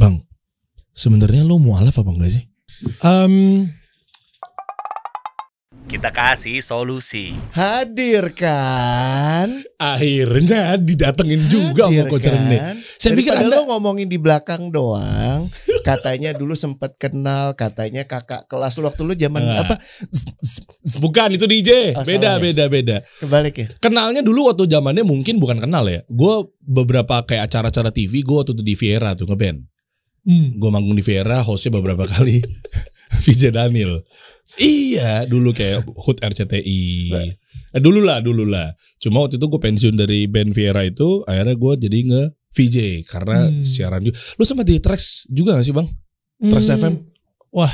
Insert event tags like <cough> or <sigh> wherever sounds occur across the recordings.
Bang, sebenarnya lo mualaf apa enggak sih? Em, Kita kasih solusi. hadir kan? Akhirnya didatengin juga Hadir sama Coach Rene. Saya pikir Anda lo ngomongin di belakang doang. <laughs> Katanya dulu sempat kenal, katanya kakak kelas lu waktu lu zaman Nah. apa? Bukan itu DJ. Oh, beda, salah ya? beda, beda. Kebalik ya. Kenalnya dulu waktu zamannya mungkin bukan kenal ya. Gue beberapa kayak acara-acara TV gue waktu itu di Viera tuh ngeband. Hmm. Gue manggung di Viera, hostnya beberapa kali <laughs> VJ Daniel. Iya, dulu kayak HUT RCTI. Eh, dulu lah, dulu lah. Cuma waktu itu gue pensiun dari band Viera itu, akhirnya gue jadi nge VJ karena Hmm. siaran juga. Lu sama di Trax juga gak sih bang? Trax Hmm, FM? Wah,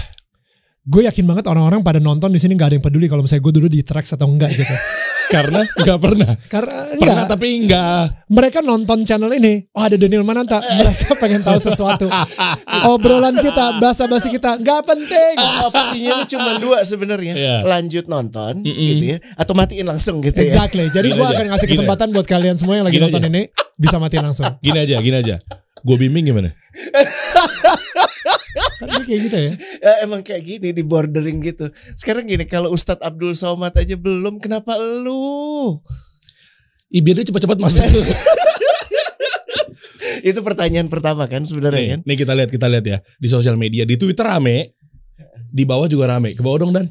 gue yakin banget orang-orang pada nonton di sini nggak ada yang peduli kalau misalnya gue dulu di tracks atau enggak gitu. <laughs> Karena nggak pernah. Karena Pernah enggak, tapi nggak. mereka nonton channel ini, oh ada Daniel Mananta, mereka pengen tahu sesuatu. Obrolan kita, basa-basi kita nggak penting. Opsinya lu cuma dua sebenarnya. Iya. Lanjut nonton Mm-mm. gitu ya atau matiin langsung gitu ya. Exactly. Jadi gue akan ngasih gini kesempatan buat kalian semua yang lagi Gini nonton aja. ini bisa matiin langsung. Gini aja, gini aja. Gue bimbing gimana? <laughs> Kan dia kayak gitu ya. <laughs> Ya, emang kayak gini di bordering gitu. Sekarang gini kalau Ustadz Abdul Somad aja belum, kenapa lu? Biar dia cepat-cepat masuk. <laughs> Itu pertanyaan pertama kan sebenarnya nih, kan. nih kita lihat, kita lihat ya di sosial media, di Twitter rame, di bawah juga rame. Ke bawah dong dan,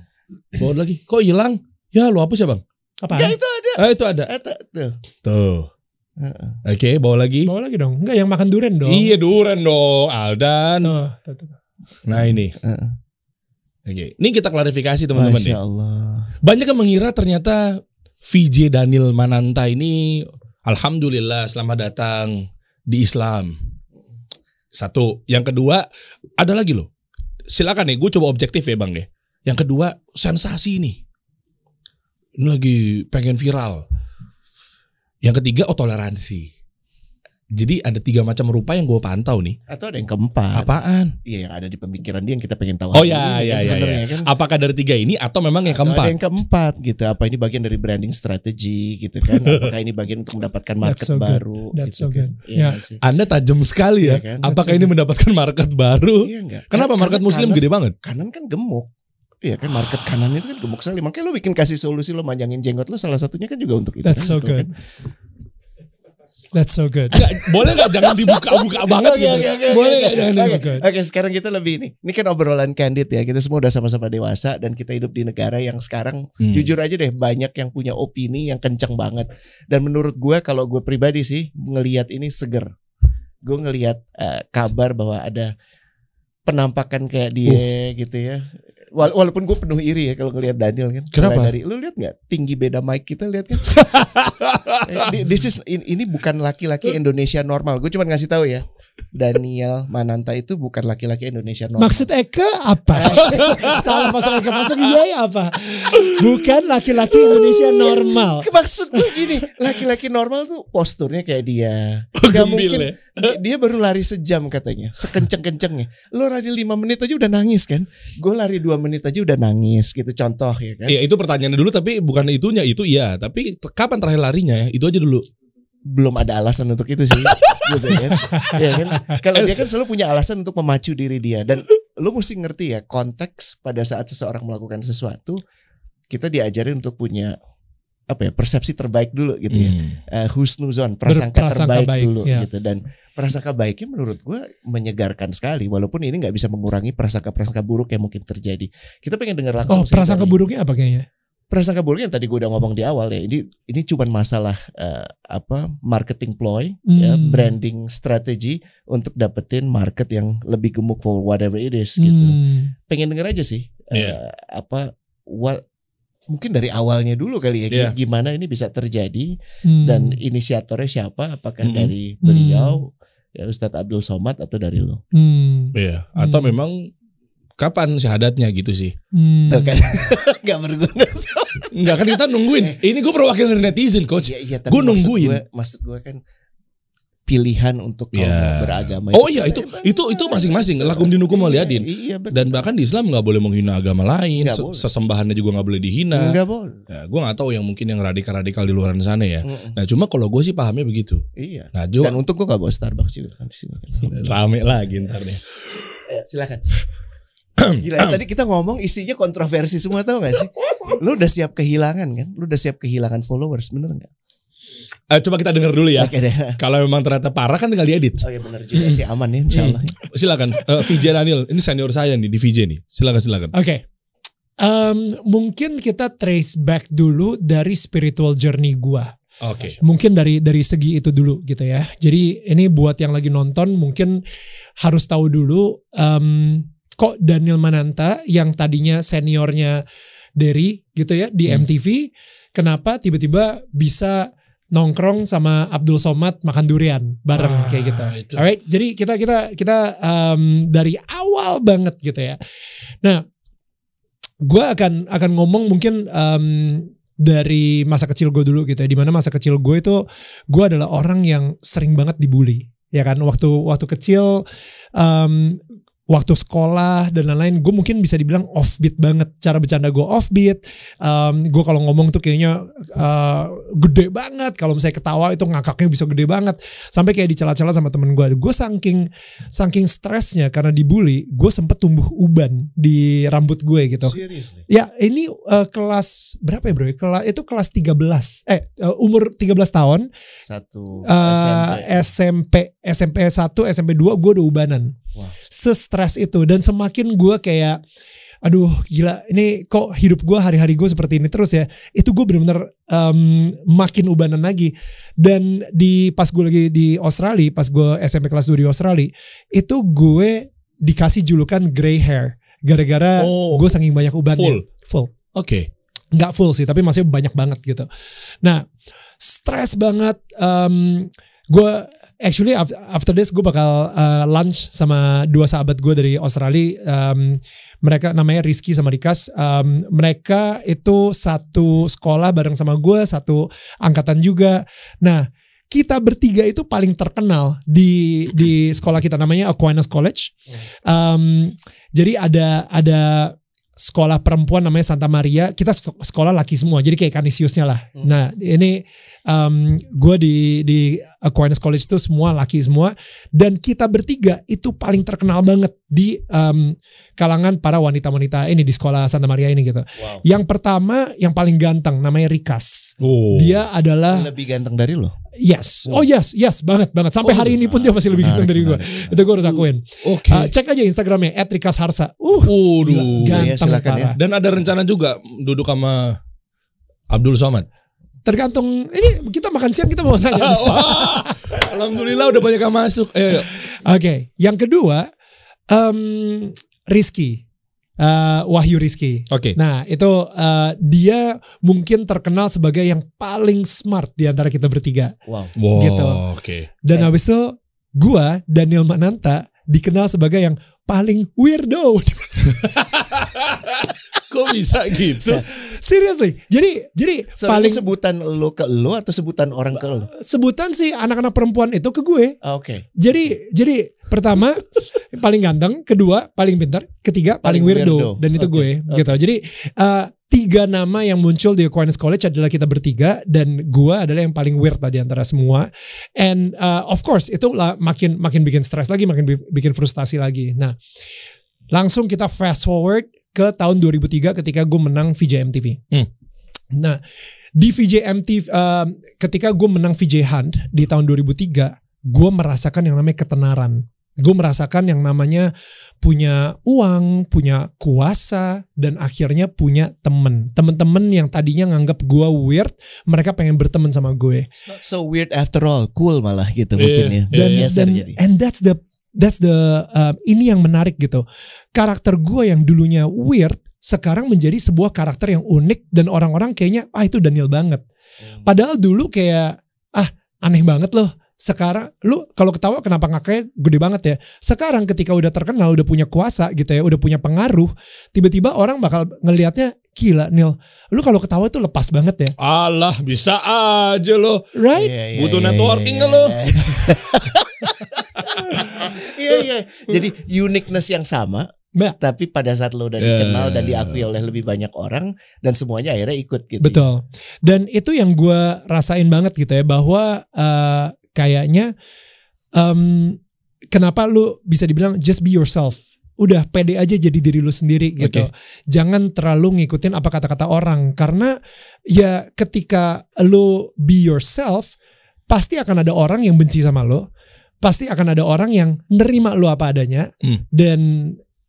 ke bawah lagi. Kok hilang? Ya lu hapus ya bang? Apa? Ya itu ada. Ah itu ada. Ada tuh. Tuh. Heeh. Oke, bawa lagi. Bawa lagi dong. Enggak yang makan durian dong. Iya duren dong, Aldan. Tuh, tuh, tuh. Nah ini. Heeh. Oke, ini kita klarifikasi teman-teman nih. Allah. Banyak yang mengira ternyata VJ Daniel Mananta ini alhamdulillah selamat datang di Islam. Satu, yang kedua ada lagi loh. Silakan nih, gue coba objektif ya bang deh. Yang kedua sensasi nih. Ini lagi pengen viral. Yang ketiga oh toleransi. Jadi ada tiga macam rupa yang gue pantau nih. Atau ada yang keempat. Apaan? Iya yang ada di pemikiran dia yang kita pengen tahu. Oh hari ya, ini ya, kan ya, sebenarnya ya. kan. Apakah dari tiga ini atau memang yang Atau keempat? Ada yang keempat gitu. Apa ini bagian dari branding strategi gitu kan? <laughs> Apakah ini bagian untuk mendapatkan market so good. baru? That's gitu so good. kan? Iya Ya. sih? Anda tajam sekali ya. Iya kan? Apakah That's ini mendapatkan market baru? Iya enggak? Kenapa Kan- market muslim kanan, gede banget? Kanan kan gemuk. Iya kan market kanan itu kan gemuk sekali. Makanya lo bikin kasih solusi lo manjangin jenggot lo salah satunya kan juga untuk itu. That's kan, so betul good. kan? That's so good. Nggak, boleh nggak jangan dibuka-buka <laughs> banget Oke, gitu. oke, oke, boleh nggak oke. jangan dibuka. Oke, oke, sekarang kita lebih ini. Ini kan obrolan candid ya. Kita semua udah sama-sama dewasa dan kita hidup di negara yang sekarang Hmm. jujur aja deh banyak yang punya opini yang kenceng banget. Dan menurut gue kalau gue pribadi sih ngelihat ini seger. Gue ngelihat eh, kabar bahwa ada penampakan kayak dia gitu ya. Wala- Walaupun gue penuh iri ya kalau ngelihat Daniel kan. Kenapa? Mulai Dari lu lihat nggak tinggi beda mic kita lihat kan? <laughs> Eh, This is in- ini bukan laki-laki Indonesia normal. Gue cuma ngasih tahu ya. Daniel Mananta itu bukan laki-laki Indonesia normal. Maksud Eka apa? <laughs> Salah masuk Eka masuk dia ya apa? Bukan laki-laki Indonesia normal. Maksud gue gini, laki-laki normal tuh posturnya kayak dia. Gak Gembil mungkin ya. Dia, baru lari sejam katanya, sekenceng-kencengnya. Lo lari lima menit aja udah nangis kan? Gue lari dua menit aja udah nangis gitu. Contoh ya kan? Iya itu pertanyaannya dulu tapi bukan itunya itu iya tapi kapan terakhir larinya ya itu aja dulu. Belum ada alasan untuk itu sih. <laughs> gitu kan? Ya kan? Kalau dia kan selalu punya alasan untuk memacu diri dia dan lo mesti ngerti ya konteks pada saat seseorang melakukan sesuatu kita diajarin untuk punya apa ya persepsi terbaik dulu gitu ya. Hmm. eh, husnuzon prasangka Berprasangka terbaik baik, dulu ya. gitu dan prasangka baiknya menurut gue menyegarkan sekali walaupun ini nggak bisa mengurangi prasangka prasangka buruk yang mungkin terjadi kita pengen dengar langsung Oh, prasangka buruknya apa kayaknya? prasangka buruknya yang tadi gue udah ngomong di awal ya ini ini cuma masalah eh, apa marketing ploy ya Hmm. branding strategi untuk dapetin market yang lebih gemuk for whatever it is gitu Hmm. pengen denger aja sih eh, Iya. apa what mungkin dari awalnya dulu kali ya Iya. gimana ini bisa terjadi Hmm. dan inisiatornya siapa apakah Mm-mm. dari beliau ya Ustadz Abdul Somad atau dari lo Hmm. Iya atau Hmm. memang kapan syahadatnya gitu sih. Hmm. Tuh kan <laughs> nggak berguna Enggak kan kita nungguin. Ini gue perwakilan dari netizen coach. Iya iya tapi Gua maksud nungguin. gue maksud gue kan pilihan untuk kaum Iya. beragama. Oh iya itu itu itu masing-masing lakum dinukum waliyadin. Iya, benar. Dan bahkan di Islam nggak boleh menghina agama lain, Nggak se- boleh. sesembahannya juga nggak boleh dihina. Enggak boleh. Nah, gue nggak tahu yang mungkin yang radikal-radikal di luar sana ya. Mm-mm. Nah cuma kalau gue sih pahamnya begitu. Iya. Nah Jo Dan untung gue gak bawa Starbucks juga kan di sini. <laughs> rame lagi ntar nih. Eh, silakan. Gila ya, tadi kita ngomong isinya kontroversi semua tau gak sih? Lu udah siap kehilangan kan? Lu udah siap kehilangan followers bener gak? Eh, coba kita dengar dulu ya. Oke deh. Kalau memang ternyata parah kan tinggal diedit. Oh ya bener juga sih aman ya insya Allah. Silakan eh, VJ Daniel, ini senior saya nih di VJ nih. Silakan silakan. Oke. Em, mungkin kita trace back dulu dari spiritual journey gua. Oke. Mungkin dari dari segi itu dulu gitu ya. Jadi ini buat yang lagi nonton mungkin harus tahu dulu em, kok Daniel Mananta yang tadinya seniornya Derry gitu ya di Hmm. MTV, kenapa tiba-tiba bisa nongkrong sama Abdul Somad makan durian bareng Ah, kayak gitu. itu. Alright, jadi kita kita kita em, dari awal banget gitu ya. Nah, gue akan akan ngomong mungkin em, dari masa kecil gue dulu gitu ya. Di mana masa kecil gue itu gue adalah orang yang sering banget dibully ya kan waktu waktu kecil em, waktu sekolah dan lain-lain gue mungkin bisa dibilang offbeat banget cara bercanda gue offbeat Em, gue kalau ngomong tuh kayaknya eh, gede banget kalau misalnya ketawa itu ngakaknya bisa gede banget sampai kayak dicela-cela sama temen gue gue saking saking stresnya karena dibully gue sempet tumbuh uban di rambut gue gitu Seriously. Ya, ini eh, kelas berapa ya, Bro? Kelas itu kelas 13. Eh, eh, umur 13 tahun. Satu eh, SMP, SMP 1, SMP 2 gue udah ubanan. Wah. Se-stres itu. Dan semakin gue kayak aduh gila ini kok hidup gue hari-hari gue seperti ini terus ya? Itu gue bener-bener em, makin ubanan lagi. Dan di pas gue lagi di Australia pas gue SMP kelas 2 di Australia itu gue dikasih julukan grey hair. Gara-gara Oh, gue saking banyak ubannya full. full. Oke. nggak full sih tapi maksudnya banyak banget gitu. Nah stres banget um, gue actually af- after this gue bakal uh, lunch sama dua sahabat gue dari Australia. Um, mereka namanya Rizky sama Rikas. Um, mereka itu satu sekolah bareng sama gue satu angkatan juga. Nah kita bertiga itu paling terkenal di di sekolah kita namanya Aquinas College. Um, jadi ada ada sekolah perempuan namanya Santa Maria. Kita sek- sekolah laki semua. Jadi kayak Canisiusnya lah. Hmm. Nah ini um, gue di di Aquinas College itu semua laki semua. Dan kita bertiga itu paling terkenal banget di um, kalangan para wanita-wanita ini di sekolah Santa Maria ini gitu. Wow. Yang pertama yang paling ganteng namanya Rikas. Oh. Dia adalah Lebih ganteng dari lo. Yes, oh yes, yes banget banget. Sampai Oh, hari ini pun dia masih lebih ganteng dari gue. Itu gue harus akuin. Oke. Uh, cek aja Instagramnya @rikasharsa. Uh, Waduh. gila, ganteng Ya, silakan ya. Dan ada rencana juga duduk sama Abdul Somad. Tergantung ini kita makan siang kita mau tanya. <laughs> Wah, Alhamdulillah udah banyak yang masuk. Oke, yang kedua um, Rizky. Uh, Wahyu Rizky. Oke. Nah itu uh, dia mungkin terkenal sebagai yang paling smart di antara kita bertiga. Wow. Wow, gitu. Oke. Dan habis itu gua Daniel Mananta dikenal sebagai yang paling weirdo. <laughs> Kok bisa gitu? Seriously. Jadi jadi So, paling sebutan lo ke lo atau sebutan orang ke lo? sebutan sih anak-anak perempuan itu ke gue. Ah, Oke. Jadi jadi pertama paling ganteng, kedua paling pintar, ketiga paling, Paling weirdo, weirdo. dan itu Oke, gue oke. gitu. Jadi eh, tiga nama yang muncul di Aquinas College adalah kita bertiga dan gue adalah yang paling weird lah di antara semua. And eh, of course itu lah makin makin bikin stres lagi, makin bi- bikin frustasi lagi. Nah, langsung kita fast forward ke tahun 2003 ketika gue menang VJ MTV. Hmm. Nah, di VJ MTV eh, ketika gue menang VJ Hunt di tahun 2003, gue merasakan yang namanya ketenaran. Gue merasakan yang namanya punya uang, punya kuasa, dan akhirnya punya temen. Temen-temen yang tadinya nganggap gue weird, mereka pengen berteman sama gue. It's not so weird after all. Cool malah gitu Iya, mungkin ya. iya, Dan. Geser dan and that's the that's the uh, ini yang menarik gitu. Karakter gue yang dulunya weird sekarang menjadi sebuah karakter yang unik dan orang-orang kayaknya ah itu Daniel banget. Padahal dulu kayak ah aneh banget loh. Sekarang lu kalau ketawa kenapa ngakaknya gede banget ya. Sekarang ketika udah terkenal, udah punya kuasa gitu ya, udah punya pengaruh, tiba-tiba orang bakal ngelihatnya gila Neil, lu kalau ketawa tuh lepas banget ya, Allah bisa aja loh. right? Iya, iya, Butuh iya, networking iya, nggak lo? iya. <laughs> Iya iya. Jadi uniqueness yang sama, Mbak. tapi pada saat lo udah Iya, dikenal iya, dan iya. diakui oleh lebih banyak orang dan semuanya akhirnya ikut gitu. Betul. Dan itu yang gue rasain banget gitu ya bahwa eh, kayaknya em, kenapa lu bisa dibilang just be yourself. Udah pede aja jadi diri lu sendiri gitu. Jangan terlalu ngikutin apa kata-kata orang karena ya ketika lu be yourself pasti akan ada orang yang benci sama lu. Pasti akan ada orang yang nerima lu apa adanya Hmm. dan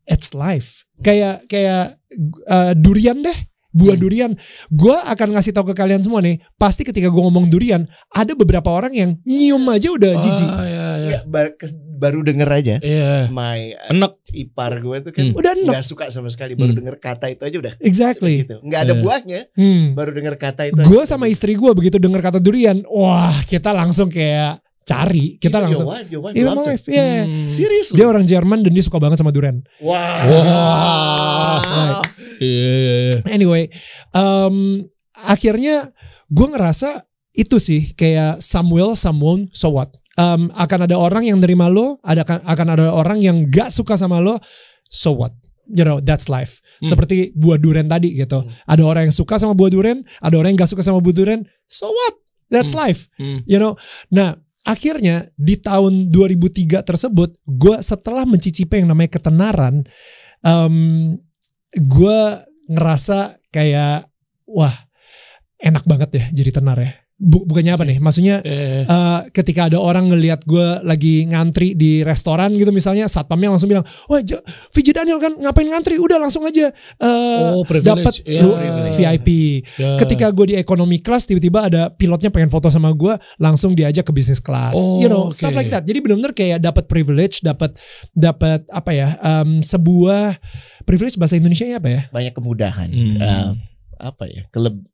it's life. Kayak kayak eh, durian deh buah Hmm. durian. Gue akan ngasih tahu ke kalian semua nih. Pasti ketika gue ngomong durian, ada beberapa orang yang nyium aja udah jijik. Ah, iya, iya. Ya, bar- kes- baru denger aja. Iya. My uh, Enak. ipar gue tuh kan Hmm. Udah enak. nggak suka sama sekali baru Hmm. denger kata itu aja udah Exactly. gitu. Nggak ada Iya. buahnya, Hmm. baru denger kata itu. Gue sama istri gue begitu dengar kata durian, wah kita langsung kayak cari, kita Even langsung. Your wife, your wife Iya, loves my it. wife, yeah. Hmm. Serius Dia orang Jerman dan dia suka banget sama durian. Wow. Wah. Right. Iya, iya, iya. Anyway, um, akhirnya gue ngerasa itu sih kayak Samuel, someone, so what? Um, akan ada orang yang nerima lo, ada akan ada orang yang gak suka sama lo, so what? You know, that's life. Hmm. Seperti buah durian tadi gitu. Hmm. Ada orang yang suka sama buah durian, ada orang yang gak suka sama buah durian, so what? That's Hmm. life. Hmm. You know, nah akhirnya di tahun 2003 tersebut, gue setelah mencicipi yang namanya ketenaran, um, gue ngerasa kayak wah enak banget ya jadi tenar ya. Bu- bukannya apa nih? Maksudnya Eh, eh, ketika ada orang ngelihat gue lagi ngantri di restoran gitu misalnya, satpamnya langsung bilang, wah J- VJ Daniel kan ngapain ngantri? Udah langsung aja eh, Oh, privilege. dapat Iya, lu. VIP. ya. Ketika gue di ekonomi kelas tiba-tiba ada pilotnya pengen foto sama gue, langsung diajak ke bisnis kelas. Oh, you know, oke. stuff like that. Jadi benar-benar kayak dapat privilege, dapat dapat apa ya? em, sebuah privilege bahasa Indonesia apa ya? Banyak kemudahan. Hmm. Eh, apa ya? Kele-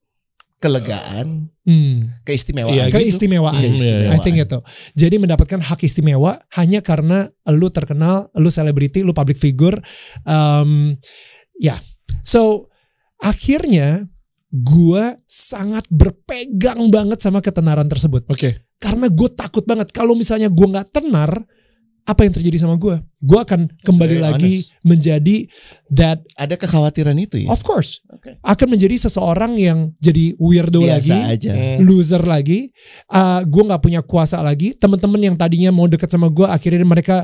kelegaan, Hmm, keistimewaan. Iya, gitu. keistimewaan. Hmm, iya, I think itu. Jadi mendapatkan hak istimewa hanya karena lu terkenal, lu selebriti, lu public figure. Um, ya, so akhirnya gua sangat berpegang banget sama ketenaran tersebut. Oke. Karena gue takut banget kalau misalnya gua nggak tenar, apa yang terjadi sama gua? Gua akan kembali very lagi honest. menjadi that, Ada kekhawatiran itu ya? of course, Oke. akan menjadi seseorang yang jadi weirdo Biasa lagi aja. Hmm. loser lagi, uh, gue nggak punya kuasa lagi. Teman-teman yang tadinya mau deket sama gue, akhirnya mereka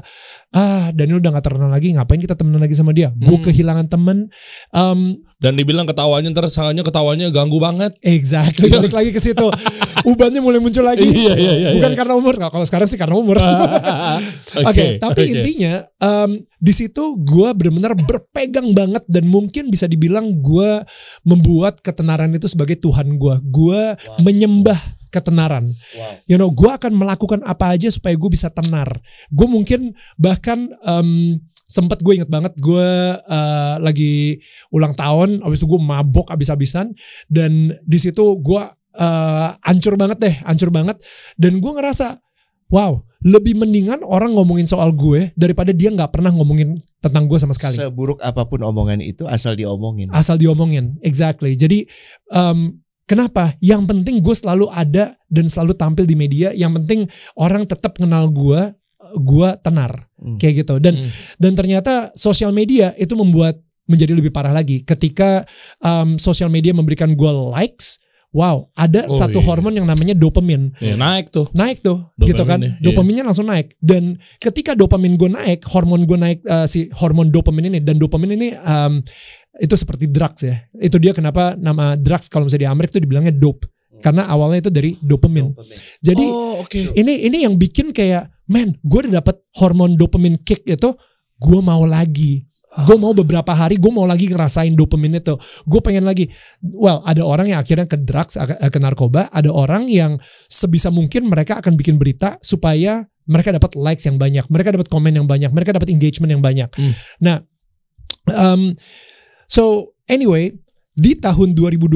ah Daniel udah nggak terkenal lagi, ngapain kita temenan lagi sama dia? Gue Hmm. kehilangan temen. Um, Dan dibilang ketawanya ntar soalnya ketawanya ganggu banget. exactly balik lagi ke situ. <laughs> Ubannya mulai muncul lagi. Iya, iya, iya, Bukan iya. karena umur, kalau sekarang sih karena umur. <laughs> <laughs> Oke, tapi oke. intinya um, di situ gue benar-benar berpegang banget dan mungkin bisa dibilang gue membuat ketenaran itu sebagai Tuhan gue. Gue menyembah ketenaran. Wow. You know, gue akan melakukan apa aja supaya gue bisa tenar. Gue mungkin bahkan em, sempet gue inget banget gue eh, lagi ulang tahun, abis itu gue mabok abis-abisan dan di situ gue eh, ancur banget deh, ancur banget. Dan gue ngerasa, wow, lebih mendingan orang ngomongin soal gue daripada dia nggak pernah ngomongin tentang gue sama sekali. Seburuk apa pun omongan itu asal diomongin. asal diomongin exactly. Jadi em, kenapa? Yang penting gue selalu ada dan selalu tampil di media. Yang penting orang tetap kenal gue gue tenar. Hmm. kayak gitu. Dan Hmm. dan ternyata sosial media itu membuat menjadi lebih parah lagi. Ketika em, sosial media memberikan gue likes wow ada Oh, satu iya. hormon yang namanya dopamin Ya, naik tuh. naik tuh Dopamin gitu kan ya, iya. dopaminnya langsung naik dan ketika dopamin gue naik hormon gue naik eh, si hormon dopamin ini dan dopamin ini em, itu seperti drugs ya itu dia kenapa nama drugs kalau misalnya di Amerika itu dibilangnya dope karena awalnya itu dari dopamin jadi oh, oke. ini ini yang bikin kayak man gue udah dapet hormon dopamin kick itu gue mau lagi gue mau beberapa hari gue mau lagi ngerasain dopamin itu. Gue pengen lagi. Well ada orang yang akhirnya ke drugs ke narkoba. Ada orang yang sebisa mungkin mereka akan bikin berita supaya mereka dapat likes yang banyak mereka dapat komen yang banyak mereka dapat engagement yang banyak. Hmm. nah um, so anyway di tahun 2012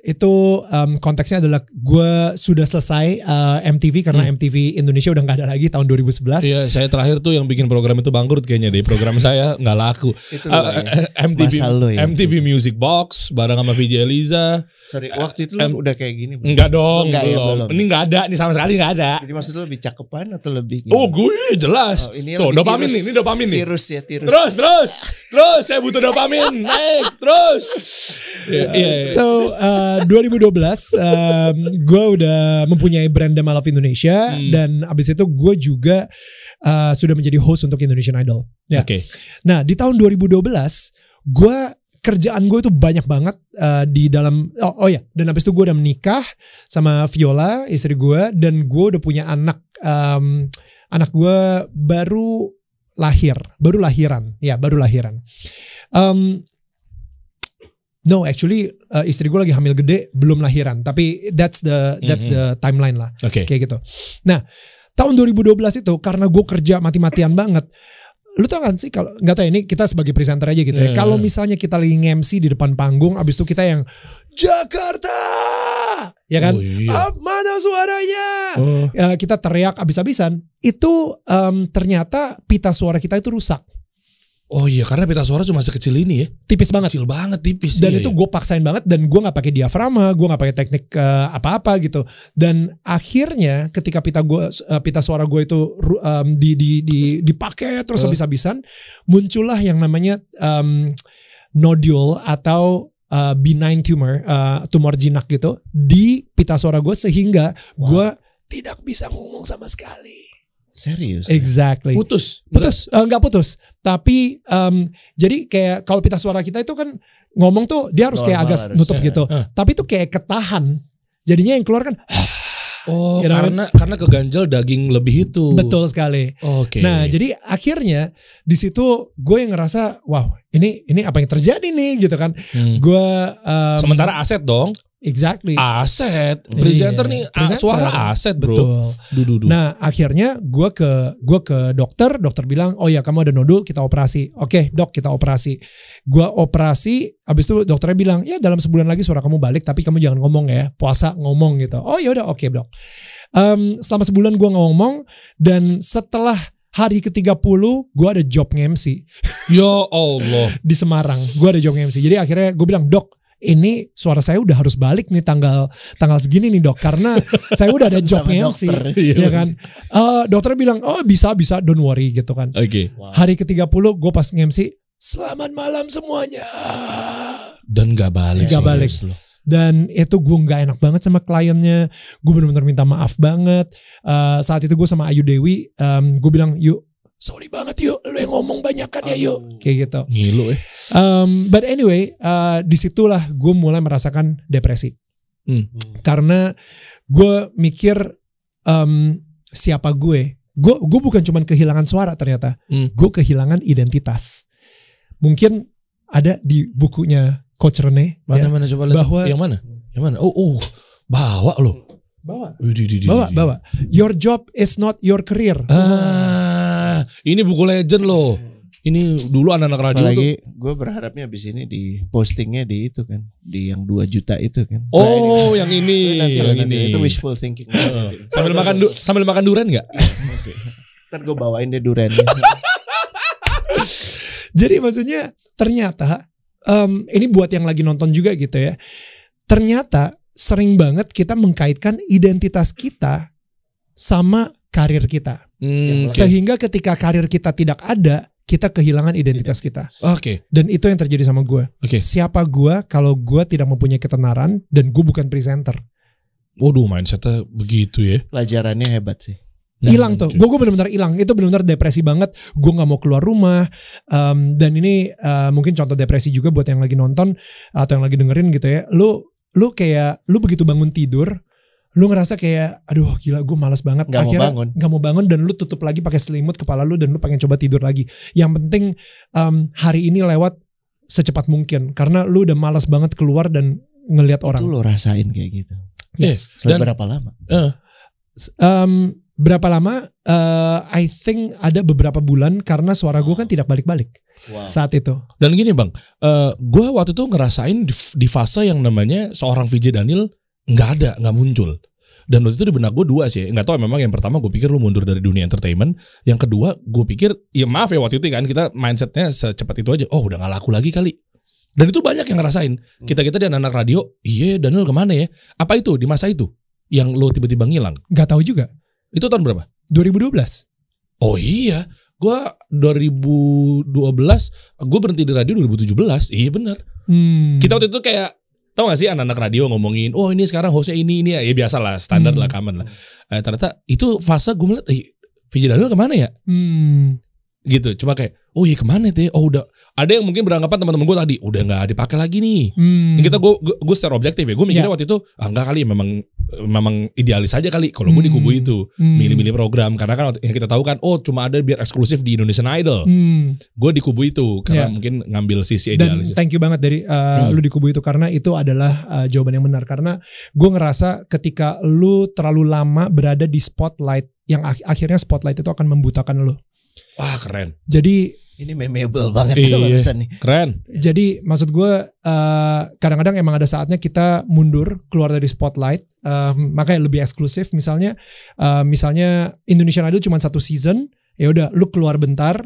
itu em, konteksnya adalah gue sudah selesai eh, MTV karena MTV Indonesia udah nggak ada lagi tahun 2011. Iya, saya terakhir tuh yang bikin program itu bangkrut kayaknya deh. Program <laughs> saya nggak laku. Itu lo ya. MTV lo ya. MTV Music Box bareng sama VJ Eliza. Sorry, waktu itu lo em- udah kayak gini. belum? Enggak dong, Enggak ya, belum. belum. Ini enggak ada, ini sama sekali enggak ada. Jadi maksud lo lebih cakepan atau lebih Oh, gue jelas. Oh, ini Tuh, dopamin tirus. nih, ini dopamin nih. tirus ya, tirus. Terus, terus, <laughs> terus. Saya butuh dopamin, naik, terus. Iya, iya. So uh, 2012 um, gue udah mempunyai brand The Mall of Indonesia Hmm. dan abis itu gue juga uh, sudah menjadi host untuk Indonesian Idol. Ya. Oke. Nah di tahun 2012 gue kerjaan gue itu banyak banget uh, di dalam oh, oh ya dan abis itu gue udah menikah sama Viola istri gue dan gue udah punya anak um, anak gue baru lahir baru lahiran ya baru lahiran um, no actually uh, istri gue lagi hamil gede belum lahiran tapi that's the that's Mhm. the timeline lah Oke. kayak gitu. Nah, tahun 2012 itu karena gue kerja mati-matian banget. Lu tau kan sih kalau nggak tahu ini kita sebagai presenter aja gitu ya. Iya, Kalau misalnya kita lagi nge-MC di depan panggung, abis itu kita yang Jakarta, ya kan? Oh, iya. "Ah, mana suaranya? Oh. Ya, kita teriak abis-abisan. Itu em, ternyata pita suara kita itu rusak, Oh iya, karena pita suara cuma sekecil ini ya. tipis banget. Kecil banget, tipis. dan iya, itu iya. gue paksain banget dan gue nggak pakai diafragma gue nggak pakai teknik eh, apa-apa gitu dan akhirnya ketika pita gua eh, pita suara gue itu em, di di di dipakai terus Eh. habis-habisan muncullah yang namanya em, nodule atau eh, benign tumor eh, tumor jinak gitu di pita suara gue sehingga gue tidak bisa ngomong sama sekali Serius. exactly putus. putus Eh, nggak putus tapi em, jadi kayak kalau pita suara kita itu kan ngomong tuh dia harus kayak Normal agak harusnya. nutup gitu Eh. tapi itu kayak ketahan jadinya yang keluar kan Oh, You know what I karena karena keganjal daging lebih itu. betul sekali Oke. nah jadi akhirnya di situ gue yang ngerasa wow ini ini apa yang terjadi nih gitu kan Hmm. gue em, Sementara aset dong. Exactly Aset. Iya, Presenter nih ah, presenter. suara aset, Bro. betul Duh, duh, duh. Nah akhirnya gue ke gue ke dokter, dokter bilang oh ya kamu ada nodul kita operasi. Oke dok kita operasi. Gue operasi, habis itu dokternya bilang ya dalam sebulan lagi suara kamu balik tapi kamu jangan ngomong ya puasa ngomong gitu. Oh ya udah oke dok. Em, selama sebulan gue ngomong dan setelah hari ke-30 gue ada job nge-MC ya Allah. <laughs> di Semarang. Gue ada job nge-MC. Jadi akhirnya gue bilang dok ini suara saya udah harus balik nih tanggal tanggal segini nih dok karena saya udah ada job <laughs> Sama nge-MC dokter. ya kan Eh dokternya bilang oh bisa bisa don't worry gitu kan Oke. Wow. hari ke-30 gue pas nge-MC selamat malam semuanya Dan gak balik. Nggak balik. loh. dan itu gue nggak enak banget sama kliennya gue benar-benar minta maaf banget Eh, saat itu gue sama Ayu Dewi gue bilang yuk sorry banget yuk lu yang ngomong banyak kan ya yuk kayak gitu Ngilu eh. Um, but anyway, uh, di situlah gue mulai merasakan depresi. Hmm. Karena gue mikir um, siapa gue. Gue gue bukan cuman kehilangan suara ternyata. Hmm. Gue kehilangan identitas. Mungkin ada di bukunya Coach Rene. Mana ya. mana coba lihat. Bahwa- yang mana? Yang mana? Oh, oh. Bawa loh. Bawa. Bawa, bawa. Your job is not your career. Ah, ini buku legend loh. Ini dulu anak-anak radio tuh. Apalagi gue berharapnya abis ini di postingnya di itu kan, di yang 2 juta itu kan. Oh, <laughs> yang ini. Ini. nanti, yang nanti. ini. itu wishful thinking. Nanti. Sambil makan du- sambil makan durian nggak? Oke. Ntar gue bawain deh durennya. <laughs> Jadi maksudnya ternyata em, ini buat yang lagi nonton juga gitu ya. Ternyata sering banget kita mengkaitkan identitas kita sama karir kita. Hmm, oke. Sehingga ketika karir kita tidak ada, kita kehilangan identitas kita. Oke, Dan itu yang terjadi sama gue. oke. Siapa gue kalau gue tidak mempunyai ketenaran dan gue bukan presenter. Waduh, mindsetnya begitu ya. Pelajarannya hebat sih. Hilang tuh. Gue gue benar-benar hilang. Itu benar-benar depresi banget. Gue nggak mau keluar rumah. Em, dan ini eh, mungkin contoh depresi juga buat yang lagi nonton atau yang lagi dengerin gitu ya. Lu lu kayak lu begitu bangun tidur, lu ngerasa kayak aduh gila gue malas banget. Nggak mau bangun. Nggak mau bangun dan lu tutup lagi pakai selimut kepala lu dan lu pengen coba tidur lagi. Yang penting em, hari ini lewat secepat mungkin karena lu udah malas banget keluar dan ngelihat orang. Itu lo rasain kayak gitu. Yes. Selama Dan- berapa lama? Eh, Em, berapa lama? Eh, I think ada beberapa bulan karena suara gue kan tidak balik-balik. Wow. saat itu. Dan gini bang, eh gue waktu itu ngerasain di, di fase yang namanya seorang VJ Daniel nggak ada, nggak muncul. Dan waktu itu di benak gue dua sih, nggak tahu memang yang pertama gue pikir lu mundur dari dunia entertainment, yang kedua gue pikir, ya maaf ya waktu itu kan kita mindsetnya secepat itu aja, oh udah nggak laku lagi kali. Dan itu banyak yang ngerasain. Kita kita dan anak radio, iya Daniel ke mana ya? Apa itu di masa itu yang lo tiba-tiba ngilang? Gak tahu juga. Itu tahun berapa? 2012. Oh iya, gua 2012 gue berhenti di radio 2017. Iya benar. Hmm. Kita waktu itu kayak tau gak sih anak-anak radio ngomongin, oh ini sekarang hostnya ini ini ya, ya biasa lah standar Hmm. lah common lah. Eh, ternyata itu fase gue ngeliat, eh VJ Daniel ke mana ya? Hmm. Gitu, cuma kayak, oh iya ke mana tuh? Oh udah, ada yang mungkin beranggapan teman-teman gue tadi, udah nggak dipakai lagi nih. Hmm. Kita gue gue secara objektif ya, gue mikirnya Ya. waktu itu ah enggak kali memang memang idealis aja kali kalau gue di kubu Hmm. itu Hmm. milih-milih program karena kan yang kita tahu kan oh cuma ada biar eksklusif di Indonesian Idol Hmm. gue di kubu itu karena Ya. mungkin ngambil sisi Dan idealis thank you banget dari uh, Hmm. lu di kubu itu karena itu adalah uh, jawaban yang benar karena gue ngerasa ketika lu terlalu lama berada di spotlight yang ak- akhirnya spotlight itu akan membutakan lu. Wah keren Jadi Ini memorable banget Iya. nih barusan nih. keren jadi maksud gue uh, kadang-kadang emang ada saatnya kita mundur keluar dari spotlight um, makanya lebih eksklusif misalnya uh, misalnya Indonesian Idol cuma satu season ya udah lu keluar bentar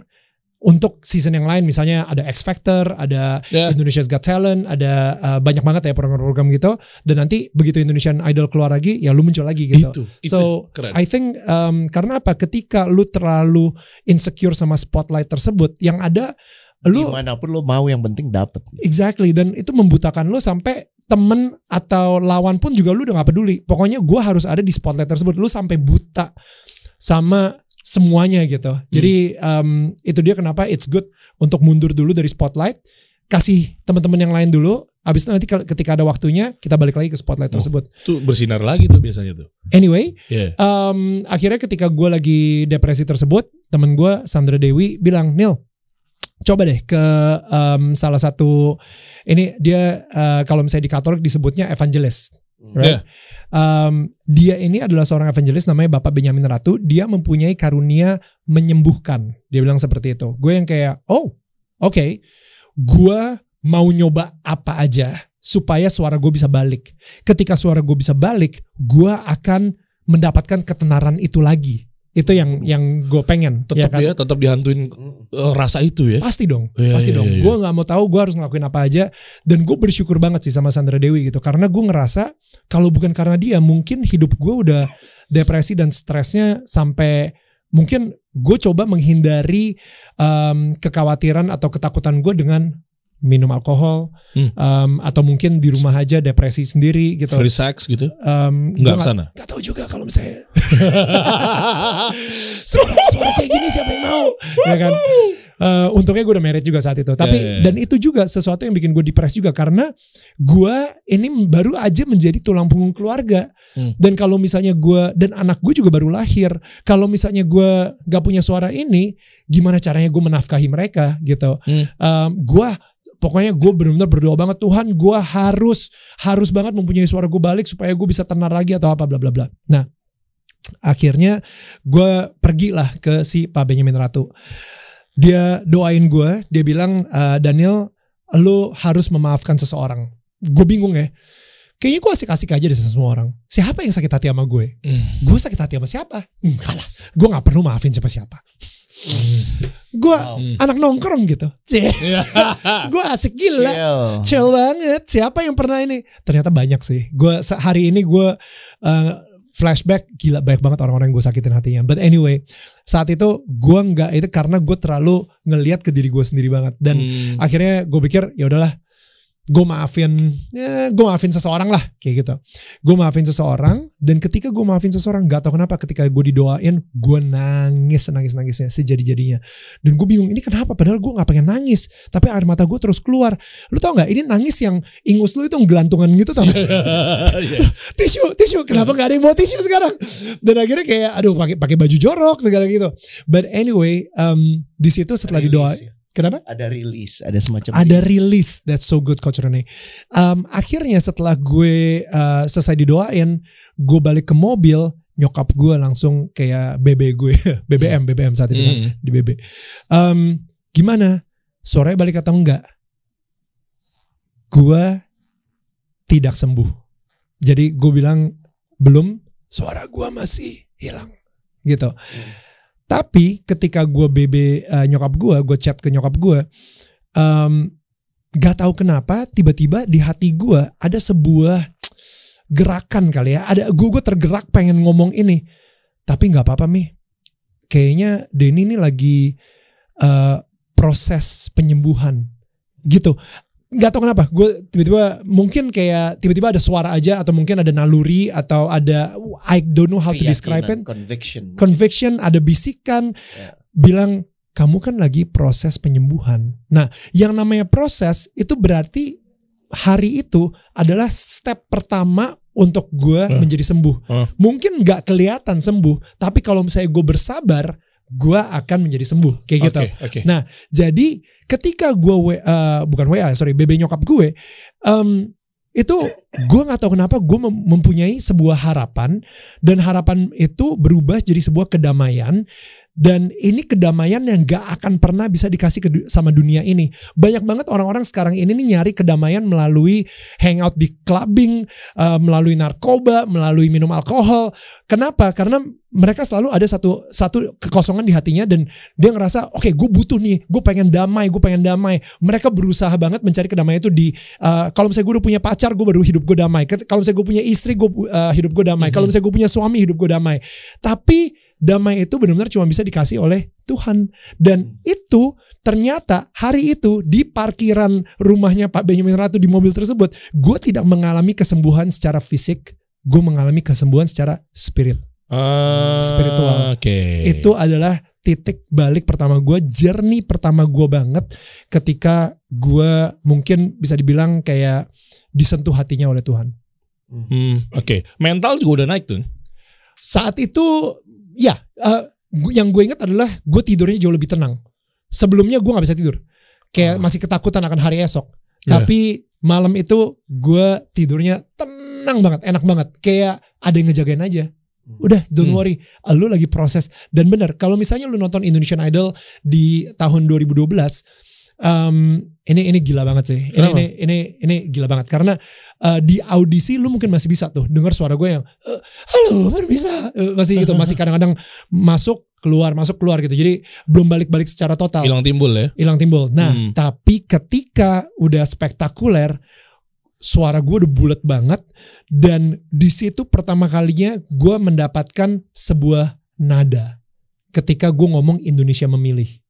untuk season yang lain misalnya ada X Factor ada ya Indonesia's Got Talent ada uh, banyak banget ya program-program gitu dan nanti begitu Indonesian Idol keluar lagi ya lu muncul lagi gitu itu itu so keren I think um, karena apa ketika lu terlalu insecure sama spotlight tersebut yang ada lu Di mana pun lo mau yang penting dapet. Exactly dan itu membutakan lu sampai temen atau lawan pun juga lu udah gak peduli. Pokoknya gua harus ada di spotlight tersebut. Lu sampai buta sama semuanya gitu. Jadi um, itu dia kenapa it's good untuk mundur dulu dari spotlight, kasih teman-teman yang lain dulu. Abis itu nanti ketika ada waktunya kita balik lagi ke spotlight Oh. tersebut. tuh bersinar lagi tuh biasanya tuh Anyway, ya um, akhirnya ketika gue lagi depresi tersebut, temen gue Sandra Dewi bilang, Nil, coba deh ke um, salah satu ini dia uh, kalau misalnya di Katolik disebutnya evangelist. Right? Um, dia ini adalah seorang evangelist namanya Bapak Benyamin Ratu. Dia mempunyai karunia menyembuhkan. Dia bilang seperti itu. Gue yang kayak, oh, oke, gue mau nyoba apa aja supaya suara gue bisa balik. Ketika suara gue bisa balik, gue akan mendapatkan ketenaran itu lagi. Itu yang yang gue pengen. tetap kan? ya tetap dihantuin eh, rasa itu ya Pasti dong, Iya, pasti iya, dong. iya. Gue nggak mau tahu, gue harus ngelakuin apa aja. Dan gue bersyukur banget sih sama Sandra Dewi gitu, karena gue ngerasa kalau bukan karena dia, mungkin hidup gue udah depresi dan stresnya sampai mungkin gue coba menghindari em, kekhawatiran atau ketakutan gue dengan minum alkohol Hmm. em, atau mungkin di rumah aja depresi sendiri gitu. free sex gitu Em, nggak ke sana nggak tahu juga kalau misalnya <laughs> suara, suara kayak gini siapa yang mau ya kan Eh, untungnya gue udah married juga saat itu tapi Ya, ya, ya. dan itu juga sesuatu yang bikin gue depres juga karena gue ini baru aja menjadi tulang punggung keluarga Hmm. dan kalau misalnya gue dan anak gue juga baru lahir kalau misalnya gue gak punya suara ini gimana caranya gue menafkahi mereka gitu Hmm. Em, gue pokoknya gue benar-benar berdoa banget Tuhan gue harus harus banget mempunyai suara gue balik supaya gue bisa tenar lagi atau apa bla bla bla. Nah akhirnya gue pergilah ke si Pak Benjamin Ratu. Dia doain gue dia bilang "Eh, Daniel lo harus memaafkan seseorang. Gue bingung ya. Kayaknya gue asik-asik aja deh sama semua orang. Siapa yang sakit hati sama gue? Hmm. gue sakit hati sama siapa? Enggak lah. Gue nggak perlu maafin siapa-siapa gue Wow. Anak nongkrong gitu <laughs> gue asik gila Chill. chill banget. Siapa yang pernah ini? Ternyata banyak sih. Gue hari ini gue uh, flashback gila banyak banget orang-orang yang gue sakitin hatinya. But anyway, saat itu gue nggak itu karena gue terlalu ngeliat ke diri gue sendiri banget dan Hmm. akhirnya gue pikir ya udahlah gue maafin ya gue maafin seseorang lah kayak gitu. Gue maafin seseorang dan ketika gue maafin seseorang gak tau kenapa ketika gue didoain gue nangis nangis nangisnya sejadi jadinya dan gue bingung ini kenapa? Padahal gue nggak pengen nangis tapi air mata gue terus keluar. Lu tau nggak? Ini nangis yang ingus lu itu gelantungan gitu tau? <laughs> Iya. <laughs> tisu tisu. Kenapa nggak ada yang bawa tisu sekarang? Dan akhirnya kayak aduh pakai pakai baju jorok segala gitu. But anyway um, di situ setelah didoa Rilis ya. Kenapa Ada rilis, ada semacam ada rilis. that's so good coach Rene um, akhirnya setelah gue uh, selesai didoain gue balik ke mobil nyokap gue langsung kayak BB gue <laughs> BBM BBM saat itu kan Hmm. di BB um, gimana suaranya balik atau enggak? Gua tidak sembuh. Jadi gue bilang belum, suara gua masih hilang gitu. Tapi ketika gue BB eh, nyokap gue, gue chat ke nyokap gue, em, gak tahu kenapa tiba-tiba di hati gue ada sebuah gerakan kali ya. Ada gue gue tergerak pengen ngomong ini, tapi nggak apa-apa mi. Kayaknya Denny ini lagi eh, proses penyembuhan gitu. Gak tahu kenapa, gue tiba-tiba mungkin kayak tiba-tiba ada suara aja atau mungkin ada naluri atau ada I don't know how to describe it conviction. conviction, ada bisikan Ya. bilang kamu kan lagi proses penyembuhan. Nah, yang namanya proses itu berarti hari itu adalah step pertama untuk gue Hmm. menjadi sembuh. Hmm. Mungkin nggak kelihatan sembuh, tapi kalau misalnya gue bersabar, gue akan menjadi sembuh kayak gitu. Oke, oke. Nah, jadi ketika gue eh, bukan WA sorry BB nyokap gue, em, itu gue nggak tahu kenapa gue mem- mempunyai sebuah harapan dan harapan itu berubah jadi sebuah kedamaian dan ini kedamaian yang gak akan pernah bisa dikasih ke sama dunia ini. Banyak banget orang-orang sekarang ini nih nyari kedamaian melalui hangout di clubbing, eh, melalui narkoba, melalui minum alkohol. Kenapa? Karena mereka selalu ada satu satu kekosongan di hatinya dan dia ngerasa oke gue butuh nih, gue pengen damai, gue pengen damai. Mereka berusaha banget mencari kedamaian itu di eh, kalau misalnya gue udah punya pacar, gue baru hidup gue damai. Kalau misalnya gue punya istri, gue eh, hidup gue damai. Kalau misalnya gue punya suami, hidup gue damai. Tapi damai itu benar-benar cuma bisa dikasih oleh Tuhan. Dan itu ternyata hari itu di parkiran rumahnya Pak Benjamin Ratu di mobil tersebut, gue tidak mengalami kesembuhan secara fisik, gue mengalami kesembuhan secara spirit. Ah, spiritual. Oke. Itu adalah titik balik pertama gue, journey pertama gue banget ketika gue mungkin bisa dibilang kayak disentuh hatinya oleh Tuhan. Hmm, oke. Mental juga udah naik tuh. Saat itu ya eh, gu- yang gue ingat adalah gue tidurnya jauh lebih tenang. Sebelumnya gue nggak bisa tidur, kayak masih ketakutan akan hari esok. Iya. Tapi malam itu gue tidurnya tenang banget, enak banget, kayak ada yang ngejagain aja. Udah, don't Hmm. worry, lu lagi proses. Dan bener, kalau misalnya lu nonton Indonesian Idol di tahun 2012, em, ini ini gila banget sih. Ini Kenapa? ini ini ini gila banget karena eh, di audisi lu mungkin masih bisa tuh dengar suara gue yang "Eh, halo baru bisa Eh, masih gitu masih kadang-kadang masuk keluar masuk keluar gitu. Jadi belum balik-balik secara total Hilang timbul ya. hilang timbul. Nah, Hmm. tapi ketika udah spektakuler, suara gue udah bulat banget dan di situ pertama kalinya gue mendapatkan sebuah nada ketika gue ngomong Indonesia memilih.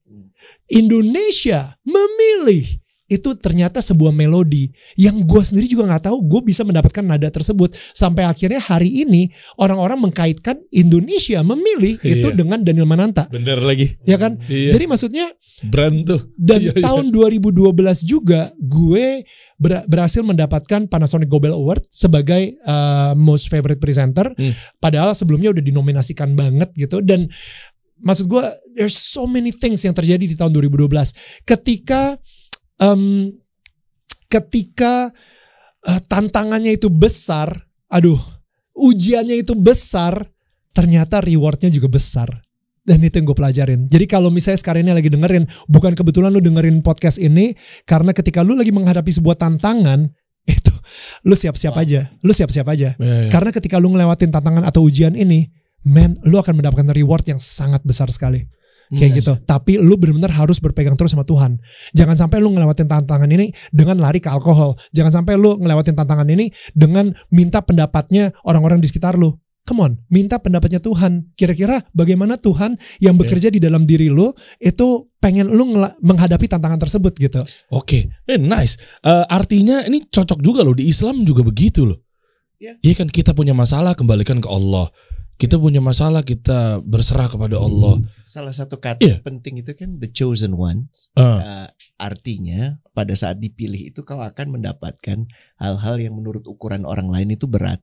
Indonesia memilih itu ternyata sebuah melodi yang gue sendiri juga nggak tahu gue bisa mendapatkan nada tersebut sampai akhirnya hari ini orang-orang mengkaitkan Indonesia memilih itu Iya. dengan Daniel Mananta Bener lagi. ya kan Iya. jadi maksudnya brand tuh. dan Iya, iya. tahun 2012 juga gue ber- berhasil mendapatkan Panasonic Gobel Award sebagai uh, most favorite presenter. Hmm. Padahal sebelumnya udah dinominasikan banget gitu dan maksud gue there's so many things yang terjadi di tahun 2012 ketika em, ketika uh, tantangannya itu besar, aduh, ujiannya itu besar, ternyata rewardnya juga besar. Dan itu yang gue pelajarin. Jadi kalau misalnya sekarang ini lagi dengerin, bukan kebetulan lu dengerin podcast ini, karena ketika lu lagi menghadapi sebuah tantangan, itu lu siap-siap aja, lu siap-siap aja. Iya, iya. Karena ketika lu ngelewatin tantangan atau ujian ini, man, lu akan mendapatkan reward yang sangat besar sekali. Kayak gitu. Tapi lu benar-benar harus berpegang terus sama Tuhan. Jangan sampai lu ngelewatin tantangan ini dengan lari ke alkohol. Jangan sampai lu ngelewatin tantangan ini dengan minta pendapatnya orang-orang di sekitar lu. Come on, minta pendapatnya Tuhan. Kira-kira bagaimana Tuhan yang bekerja di dalam diri lu itu pengen lu menghadapi tantangan tersebut gitu. Oke, eh nice. Eh, artinya ini cocok juga loh di Islam juga begitu loh. Iya. Iya kan kita punya masalah kembalikan ke Allah. Kita punya masalah kita berserah kepada Allah. Salah satu kata Iya. penting itu kan the chosen one. Eh, Uh, artinya pada saat dipilih itu kau akan mendapatkan hal-hal yang menurut ukuran orang lain itu berat.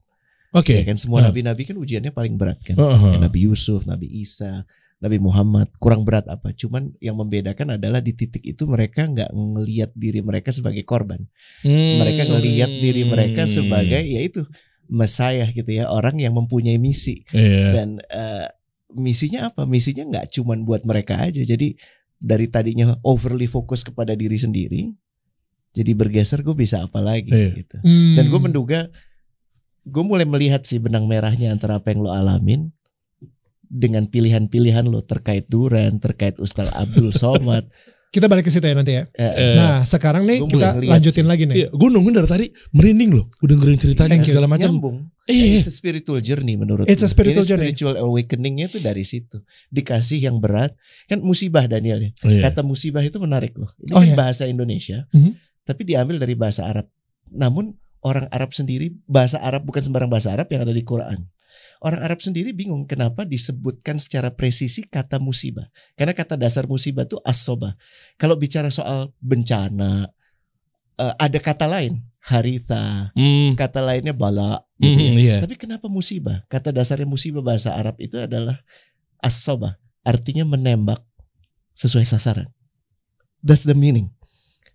Oke. Ya kan semua Ah. nabi-nabi kan ujiannya paling berat kan. Heeh. Ya, Nabi Yusuf, Nabi Isa, Nabi Muhammad kurang berat apa? Cuman yang membedakan adalah di titik itu mereka nggak ngelihat diri mereka sebagai korban. Hmm. Mereka ngelihat diri mereka sebagai yaitu Messiah gitu ya, orang yang mempunyai misi Iya. dan eh, misinya apa? Misinya nggak cuman buat mereka aja. Jadi dari tadinya overly fokus kepada diri sendiri jadi bergeser gue bisa apa lagi Iya. gitu Hmm. dan gue menduga gue mulai melihat sih benang merahnya antara apa yang lo alamin dengan pilihan-pilihan lo terkait Duran terkait Ustaz Abdul Somad <laughs> kita balik ke situ ya nanti ya. Eh, Eh, Nah, sekarang nih Gua kita lanjutin sih. lagi nih. Iya, gue nungguin dari tadi merinding loh, udah dengerin ceritanya Thank segala macam. nyambung Iya, It's a spiritual journey menurut It's a spiritual Ini journey. spiritual awakeningnya tuh dari situ. Dikasih yang berat. Kan musibah Daniel ya. iya. Kata musibah itu menarik loh. Ini Oh, kan iya. bahasa Indonesia. Mhm. Tapi diambil dari bahasa Arab. Namun orang Arab sendiri, bahasa Arab bukan sembarang bahasa Arab yang ada di Quran. Orang Arab sendiri bingung kenapa disebutkan secara presisi kata musibah. Karena kata dasar musibah itu asoba. Kalau bicara soal bencana, eh, ada kata lain. Haritha, Hmm, kata lainnya bala gitu ya. hmm, iya. Tapi kenapa musibah? Kata dasarnya musibah bahasa Arab itu adalah asoba, artinya menembak sesuai sasaran. That's the meaning.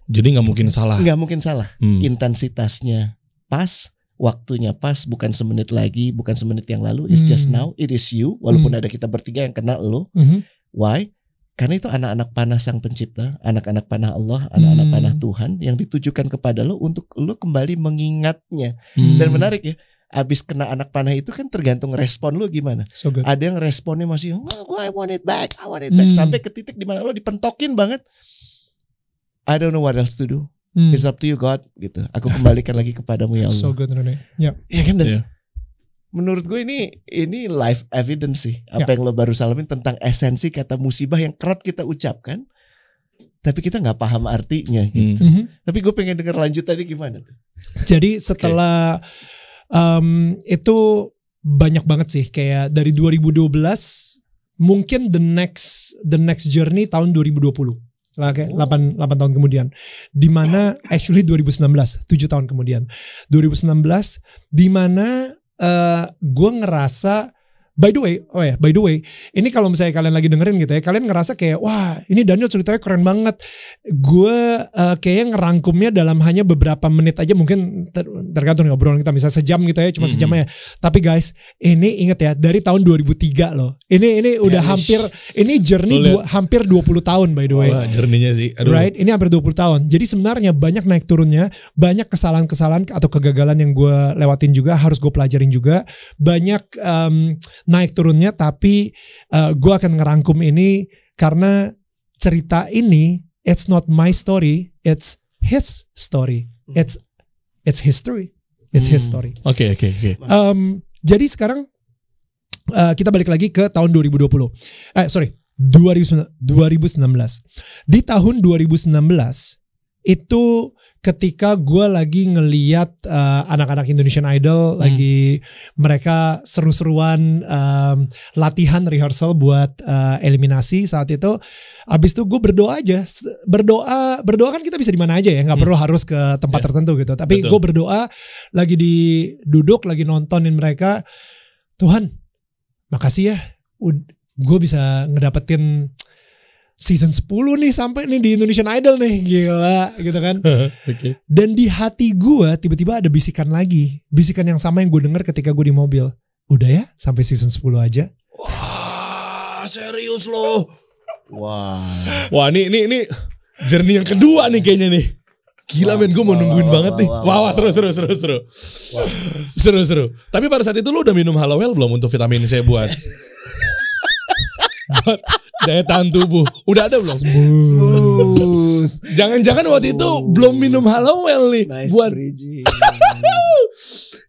Jadi nggak mungkin salah. Nggak mungkin salah. Hmm. Intensitasnya pas, waktunya pas, bukan semenit lagi, bukan semenit yang lalu. It's just Hmm. now. It is you. Walaupun Hmm. ada kita bertiga yang kena lo. Mhm. Why? Karena itu anak-anak panah sang pencipta, anak-anak panah Allah, anak-anak Hmm. panah Tuhan yang ditujukan kepada lo untuk lo kembali mengingatnya. Hmm. Dan menarik ya, abis kena anak panah itu kan tergantung respon lu gimana. So good. Ada yang responnya masih, oh, I want it back, I want it back. Hmm. Sampai ke titik di mana lo dipentokin banget. I don't know what else to do. Hmm. It's up to you God. Gitu. Aku kembalikan lagi kepadamu ya Allah. So good Rene. Ya. ya kan dan Iya. menurut gue ini ini live evidence sih apa Ya. yang lo baru salamin tentang esensi kata musibah yang kerap kita ucapkan. Tapi kita nggak paham artinya. Gitu. Hmm. Mhm. Tapi gue pengen denger lanjut tadi gimana tuh? Jadi setelah um, itu banyak banget sih kayak dari 2012 mungkin the next the next journey tahun 2020 lah kayak 8 8 tahun kemudian. Di mana actually 2019 7 tahun kemudian. 2019 di mana eh gue ngerasa by the way oh ya by the way ini kalau misalnya kalian lagi dengerin gitu ya kalian ngerasa kayak wah ini Daniel ceritanya keren banget gue eh, kayaknya ngerangkumnya dalam hanya beberapa menit aja mungkin ter- tergantung obrolan kita misalnya sejam gitu ya cuma Mhm. sejam ya tapi guys ini inget ya dari tahun 2003 loh ini ini udah hampir ini journey dua- hampir 20 tahun by the way Wah, jerninya sih. Aduh. Right, ini hampir 20 tahun. Jadi sebenarnya banyak naik turunnya, banyak kesalahan-kesalahan atau kegagalan yang gue lewatin juga harus gue pelajarin juga. Banyak em, naik turunnya, tapi gue akan ngerangkum ini karena cerita ini it's not my story, it's his story, it's it's history, it's his Hmm. story. Oke, oke, oke. Jadi sekarang eh, kita balik lagi ke tahun 2020. Eh sorry, 2019. 2019. Di tahun 2019 itu ketika gue lagi ngeliat eh, anak-anak Indonesian Idol Hmm. lagi mereka seru-seruan em, latihan rehearsal buat eh, eliminasi saat itu. Abis itu gue berdoa aja, berdoa berdoa kan kita bisa di mana aja ya, nggak Hmm. perlu harus ke tempat Ya. tertentu gitu. Tapi gue berdoa lagi di duduk lagi nontonin mereka, Tuhan, makasih ya, gue bisa ngedapetin season 10 nih sampai nih di Indonesian Idol nih, gila gitu kan. <laughs> Oke. Dan di hati gue tiba-tiba ada bisikan lagi, bisikan yang sama yang gue denger ketika gue di mobil. Udah ya, sampai season 10 aja. Wah, serius loh. Wah. Wah, ini ini ini journey yang kedua nih kayaknya nih. Gila Wah, men, gue mau wah, nungguin wah, banget wah, nih. wah, Wah, wah, wah, seru, wah. seru, seru, seru. Seru, seru. Tapi pada saat itu lu udah minum Hallowell belum untuk vitamin C buat buat <laughs> daya tahan tubuh? Udah ada belum? Smooth. Jangan-jangan waktu itu belum minum Hallowell nih Nice buat bridging. <laughs>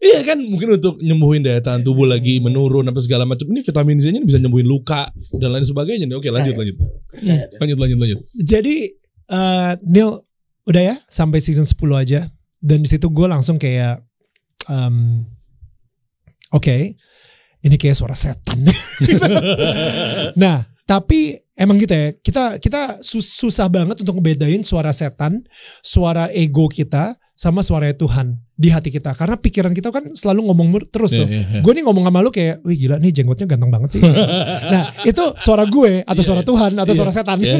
Iya kan mungkin untuk nyembuhin daya tahan tubuh lagi menurun apa segala macam. Ini vitamin C-nya bisa nyembuhin luka dan lain sebagainya nih. Oke, lanjut lanjut. Deh. Lanjut lanjut lanjut. Jadi eh Neil udah ya sampai season 10 aja dan di situ gue langsung kayak em, oke ini kayak suara setan. <laughs> nah tapi emang gitu ya kita kita sus- susah banget untuk ngebedain suara setan, suara ego kita sama suara Tuhan di hati kita karena pikiran kita kan selalu ngomong terus tuh. Iya, iya, iya. Gue nih ngomong sama lu kayak, wih gila nih jenggotnya ganteng banget sih. <laughs> nah itu suara gue atau Iya, suara Tuhan atau iya, suara setan. iya. <laughs>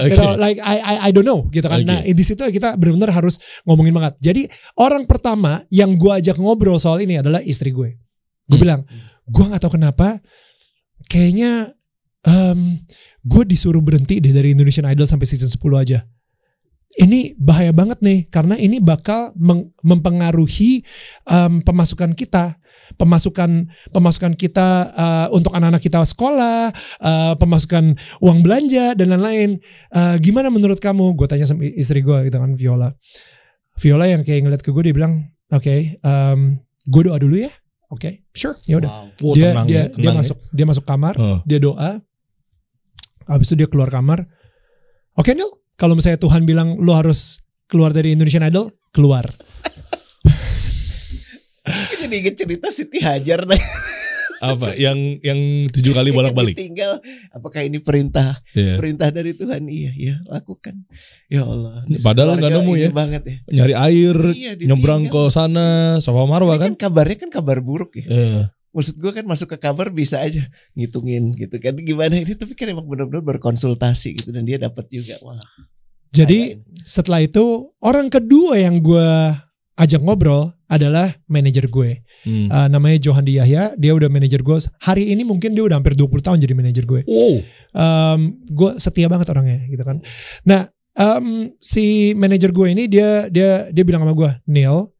You know, <laughs> like I, I I don't know gitu kan. Oke. Nah di situ kita benar-benar harus ngomongin banget. Jadi orang pertama yang gue ajak ngobrol soal ini adalah istri gue. Gue Hmm. bilang, gue nggak tahu kenapa, kayaknya em, gue disuruh berhenti deh dari Indonesian Idol sampai season 10 aja. Ini bahaya banget nih karena ini bakal mempengaruhi em, pemasukan kita, pemasukan pemasukan kita eh, untuk anak-anak kita sekolah, eh, pemasukan uang belanja dan lain-lain. Eh, gimana menurut kamu? Gue tanya sama istri gue gitu kan Viola. Viola yang kayak ngeliat ke gue dia bilang, oke, em, gue doa dulu ya. Oke, sure, ya udah. Oh, dia tenang dia ya, dia tenang ya. masuk dia masuk kamar, Oh. dia doa. Habis itu dia keluar kamar. Oke Nil, kalau misalnya Tuhan bilang lo harus keluar dari Indonesian Idol, keluar. <laughs> Jadi inget cerita Siti Hajar Apa? Yang yang tujuh kali bolak-balik. Tinggal apakah ini perintah Iya. perintah dari Tuhan? Iya, iya, lakukan. Ya Allah. Padahal nggak nemu ya. banget ya. Nyari air, Iya, nyebrang ke sana, Safa Marwa kan? kan kabarnya kan kabar buruk ya. Iya. Maksud gue kan masuk ke kabar bisa aja ngitungin gitu kan gimana ini tapi kan emang benar-benar berkonsultasi gitu dan dia dapat juga wah. Jadi kayak ini. setelah itu orang kedua yang gue ajak ngobrol adalah manajer gue. Hmm. Eh, namanya Johandi Yahya, dia udah manajer gue. Hari ini mungkin dia udah hampir 20 tahun jadi manajer gue. Wow. gue setia banget orangnya gitu kan. Nah, em, si manajer gue ini dia dia dia bilang sama gue, Neil,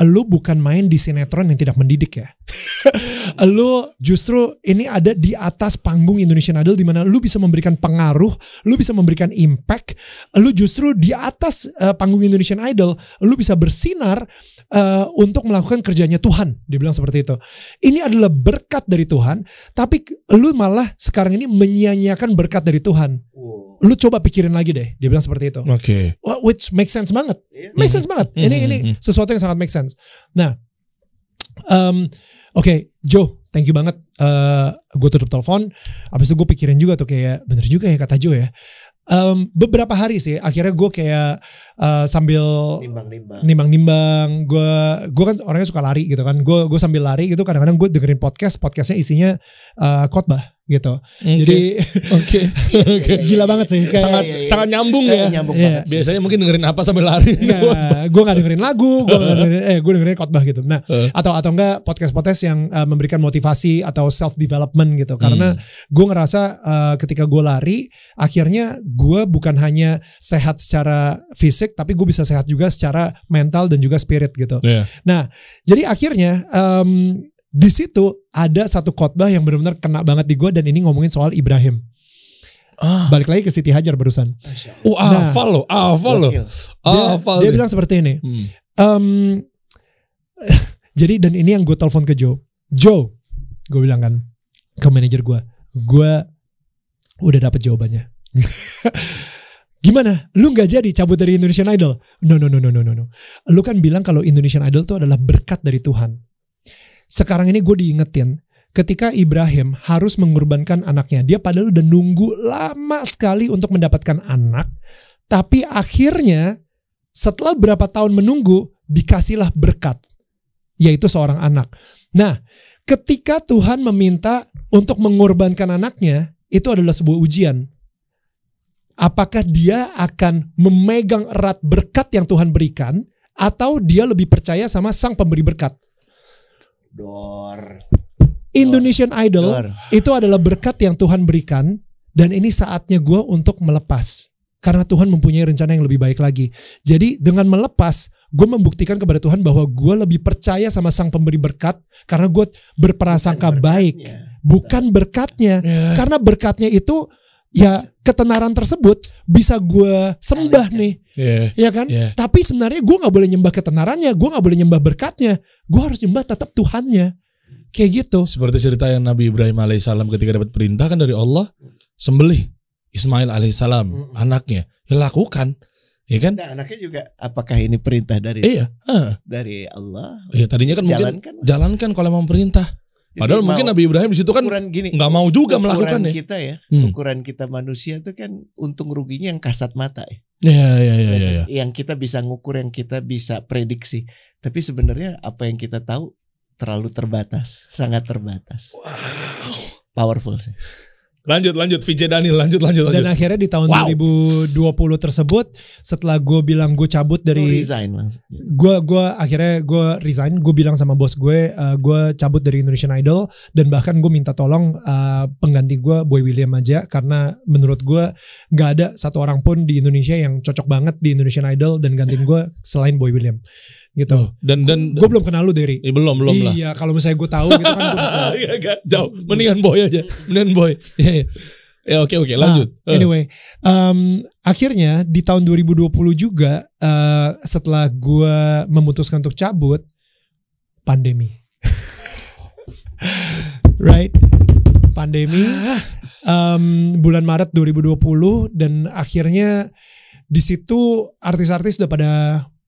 lu bukan main di sinetron yang tidak mendidik ya. <laughs> lu justru ini ada di atas panggung Indonesian Idol di mana lu bisa memberikan pengaruh, lu bisa memberikan impact, lu justru di atas eh, panggung Indonesian Idol, lu bisa bersinar eh, untuk melakukan kerjanya Tuhan. Dia bilang seperti itu. Ini adalah berkat dari Tuhan, tapi lu malah sekarang ini menyia-nyiakan berkat dari Tuhan. Wow. Lu coba pikirin lagi deh. Dia bilang seperti itu. Oke. Wah, Which makes sense banget. Iya. Make sense banget. Ini Mhm, ini mhm. sesuatu yang sangat make sense. Nah, em, oke, Joe, thank you banget. Eh gue tutup telepon. Abis itu gue pikirin juga tuh kayak bener juga ya kata Joe ya. Em, beberapa hari sih, akhirnya gue kayak eh, sambil Nimbang-nimbang. nimbang-nimbang. Gue gue kan orangnya suka lari gitu kan. Gue gue sambil lari gitu kadang-kadang gue dengerin podcast. Podcastnya isinya eh, khotbah gitu. Jadi <laughs> Oke. <laughs> Oke. gila banget sih. Kayak, Sangat iya, iya. sangat nyambung ya. nyambung Iya. banget sih. Biasanya mungkin dengerin apa sambil lari. <laughs> Nah, gue gak dengerin lagu, gue dengerin, eh gue dengerin khotbah gitu. Nah, Eh. atau atau enggak podcast-podcast yang eh, memberikan motivasi atau self development gitu. Karena Hmm. gue ngerasa eh, ketika gue lari, akhirnya gue bukan hanya sehat secara fisik, tapi gue bisa sehat juga secara mental dan juga spirit gitu. Iya. Jadi akhirnya em, di situ ada satu khotbah yang benar-benar kena banget di gue dan ini ngomongin soal Ibrahim. Ah. Balik lagi ke Siti Hajar barusan. Oh, Nah. hafal loh, hafal loh. Dia, dia bilang seperti ini. Hmm. Em, <laughs> jadi dan ini yang gue telepon ke Joe. Joe, gue bilang kan ke manajer gue, gue udah dapet jawabannya. <laughs> Gimana? Lu nggak jadi cabut dari Indonesian Idol? No no no no no no no. Lu kan bilang kalau Indonesian Idol itu adalah berkat dari Tuhan. Sekarang ini gue diingetin ketika Ibrahim harus mengorbankan anaknya. Dia padahal udah nunggu lama sekali untuk mendapatkan anak. Tapi akhirnya setelah berapa tahun menunggu dikasihlah berkat. Yaitu seorang anak. Nah ketika Tuhan meminta untuk mengorbankan anaknya itu adalah sebuah ujian. Apakah dia akan memegang erat berkat yang Tuhan berikan atau dia lebih percaya sama sang pemberi berkat? Dor. Indonesian Idol Dor. itu adalah berkat yang Tuhan berikan dan ini saatnya gue untuk melepas karena Tuhan mempunyai rencana yang lebih baik lagi. Jadi dengan melepas, gue membuktikan kepada Tuhan bahwa gue lebih percaya sama sang pemberi berkat karena gue berprasangka baik, bukan berkatnya. Ya. Karena berkatnya itu ya ketenaran tersebut bisa gue sembah nih, Iya. ya kan? Iya. Tapi sebenarnya gue nggak boleh nyembah ketenarannya, gue nggak boleh nyembah berkatnya, gue harus nyembah tetap Tuhannya, kayak gitu. Seperti cerita yang Nabi Ibrahim alaihissalam ketika dapat perintah kan dari Allah sembelih Ismail alaihissalam Mm. anaknya. Ya lakukan. Ya kan? Nah, anaknya juga apakah ini perintah dari Iya. Dari Allah? Iya tadinya kan mungkin Jalankan. jalankan kalau mau perintah. Jadi Padahal mungkin Nabi Ibrahim di situ kan ukuran gini nggak mau juga ukuran melakukannya. kita ya Hmm. ukuran kita manusia itu kan untung ruginya yang kasat mata ya Iya iya iya iya. iya. yang kita bisa ngukur yang kita bisa prediksi tapi sebenarnya apa yang kita tahu terlalu terbatas sangat terbatas powerful sih Lanjut lanjut VJ Daniel lanjut lanjut lanjut. Dan akhirnya di tahun Wow. 2020 tersebut setelah gue bilang gue cabut Lu dari resign langsung. gue gua akhirnya gue resign gue bilang sama bos gue uh, gue cabut dari Indonesian Idol dan bahkan gue minta tolong uh, pengganti gue Boy William aja karena menurut gue nggak ada satu orang pun di Indonesia yang cocok banget di Indonesian Idol dan gantiin gue selain Boy William gitu dan dan gue belum kenal lu Derry Eh, belum belum lah. iya kalau misalnya gue tahu gitu kan gue bisa <laughs> Iya, jauh. Mendingan boy aja. Mendingan boy. <laughs> Iya, iya. Ya oke oke lanjut. Ah, anyway, um, akhirnya di tahun 2020 juga uh, setelah gua memutuskan untuk cabut, pandemi, <laughs> right? Pandemi, um, bulan Maret 2020 dan akhirnya di situ artis-artis udah pada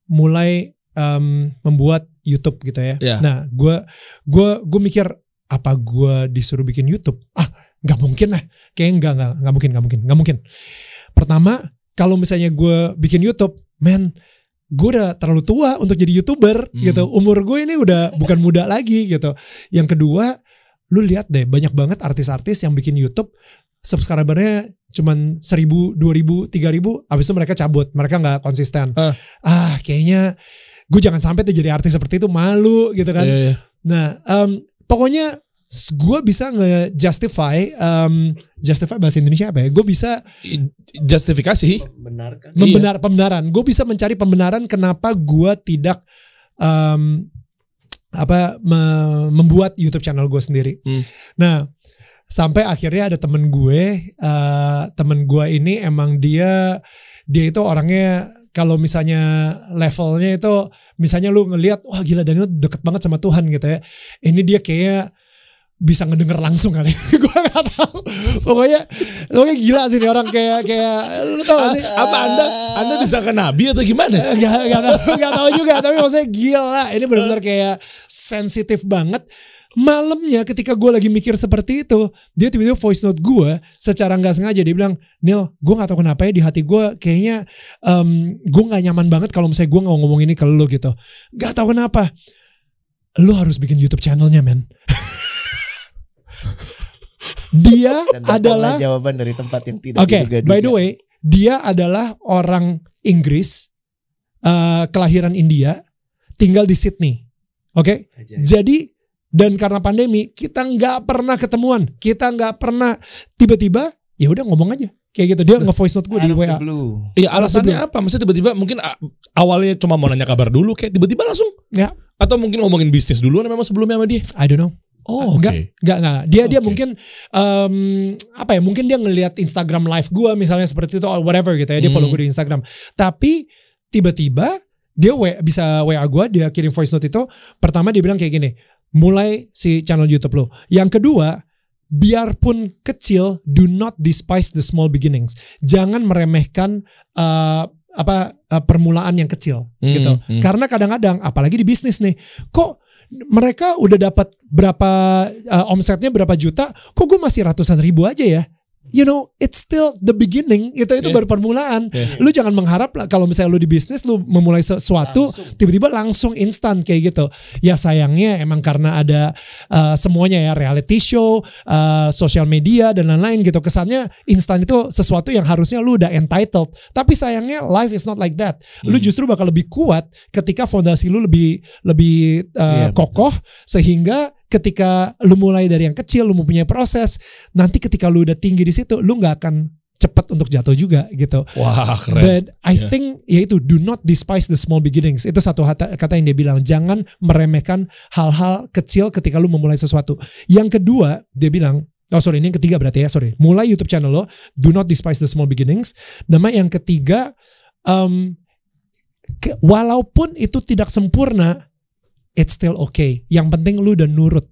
mulai um, membuat YouTube gitu ya. Ya. Nah, gua gua gue mikir apa gua disuruh bikin YouTube? Ah, nggak mungkin lah kayaknya nggak nggak nggak mungkin nggak mungkin nggak mungkin pertama kalau misalnya gue bikin YouTube man gue udah terlalu tua untuk jadi youtuber Hmm. gitu umur gue ini udah bukan muda lagi gitu yang kedua lu lihat deh banyak banget artis-artis yang bikin YouTube subscribernya cuman seribu dua ribu tiga ribu abis itu mereka cabut mereka nggak konsisten Ah. ah kayaknya gue jangan sampai deh jadi artis seperti itu malu gitu kan Iya, iya. Nah, em, pokoknya gue bisa nge-justify, em, justify bahasa Indonesia apa ya? Gue bisa Justifikasi. Benarkan. membenar pembenaran. Gue bisa mencari pembenaran kenapa gue tidak em, apa me- membuat YouTube channel gue sendiri. Hmm. Nah, sampai akhirnya ada temen gue, eh, temen gue ini emang dia dia itu orangnya kalau misalnya levelnya itu misalnya lu ngelihat wah gila Daniel deket banget sama Tuhan gitu ya. Ini dia kayak bisa ngedenger langsung kali. <laughs> gue gak tahu. Pokoknya pokoknya gila sih nih orang kayak kayak lu tau gak sih? Apa anda anda disangka nabi atau gimana? Gak, gak, tahu, gak tahu juga tapi maksudnya gila ini benar-benar kayak sensitif banget malamnya ketika gue lagi mikir seperti itu dia tiba-tiba voice note gue secara nggak sengaja dia bilang Neil gue nggak tahu kenapa ya di hati gue kayaknya em, gue nggak nyaman banget kalau misalnya gue nggak ngomong ini ke lo gitu nggak tahu kenapa lo harus bikin YouTube channelnya men <laughs> dia Dan adalah jawaban dari tempat yang tidak Oke, diduga-duga. by the way, dia adalah orang Inggris, eh, kelahiran India, tinggal di Sydney. Oke, Ajaib. jadi dan karena pandemi kita nggak pernah ketemuan, kita nggak pernah tiba-tiba ya udah ngomong aja kayak gitu dia nge-voice note gue di WA. Iya alasannya apa? Maksudnya tiba-tiba mungkin a- awalnya cuma mau nanya kabar dulu kayak tiba-tiba langsung Ya, atau mungkin ngomongin bisnis duluan memang sebelumnya sama dia. I don't know. Oh, enggak, enggak, enggak. Dia dia Oke. mungkin em, apa ya? Mungkin dia ngelihat Instagram live gua misalnya seperti itu or whatever gitu ya. Dia follow Hmm. gue di Instagram. Tapi tiba-tiba dia W, bisa WA gua, dia kirim voice note itu. Pertama dia bilang kayak gini, mulai si channel YouTube lo. Yang kedua, biarpun kecil, do not despise the small beginnings. Jangan meremehkan eh, apa eh, permulaan yang kecil Hmm, gitu. hmm. Karena kadang-kadang apalagi di bisnis nih, kok mereka udah dapat berapa uh, omsetnya berapa juta, kok gue masih ratusan ribu aja ya? You know, it's still the beginning. Itu itu Yeah. baru permulaan. Yeah. Lu jangan mengharap lah kalau misalnya lu di bisnis lu memulai sesuatu Langsung. tiba-tiba langsung instan kayak gitu. Ya sayangnya emang karena ada uh, semuanya ya reality show, uh, sosial media dan lain-lain gitu. Kesannya instan itu sesuatu yang harusnya lu udah entitled. Tapi sayangnya life is not like that. Lu Hmm. justru bakal lebih kuat ketika fondasi lu lebih lebih uh, Iya, kokoh sehingga ketika lu mulai dari yang kecil lu mempunyai proses, nanti ketika lu udah tinggi di situ lu nggak akan cepat untuk jatuh juga gitu. Wah keren. But I Ya. think yaitu do not despise the small beginnings. Itu satu kata, kata yang dia bilang. Jangan meremehkan hal-hal kecil ketika lu memulai sesuatu. Yang kedua dia bilang, oh sorry ini yang ketiga berarti ya sorry. Mulai YouTube channel lo, do not despise the small beginnings. Nama yang ketiga, um, ke- walaupun itu tidak sempurna, it's still okay. Yang penting lu udah nurut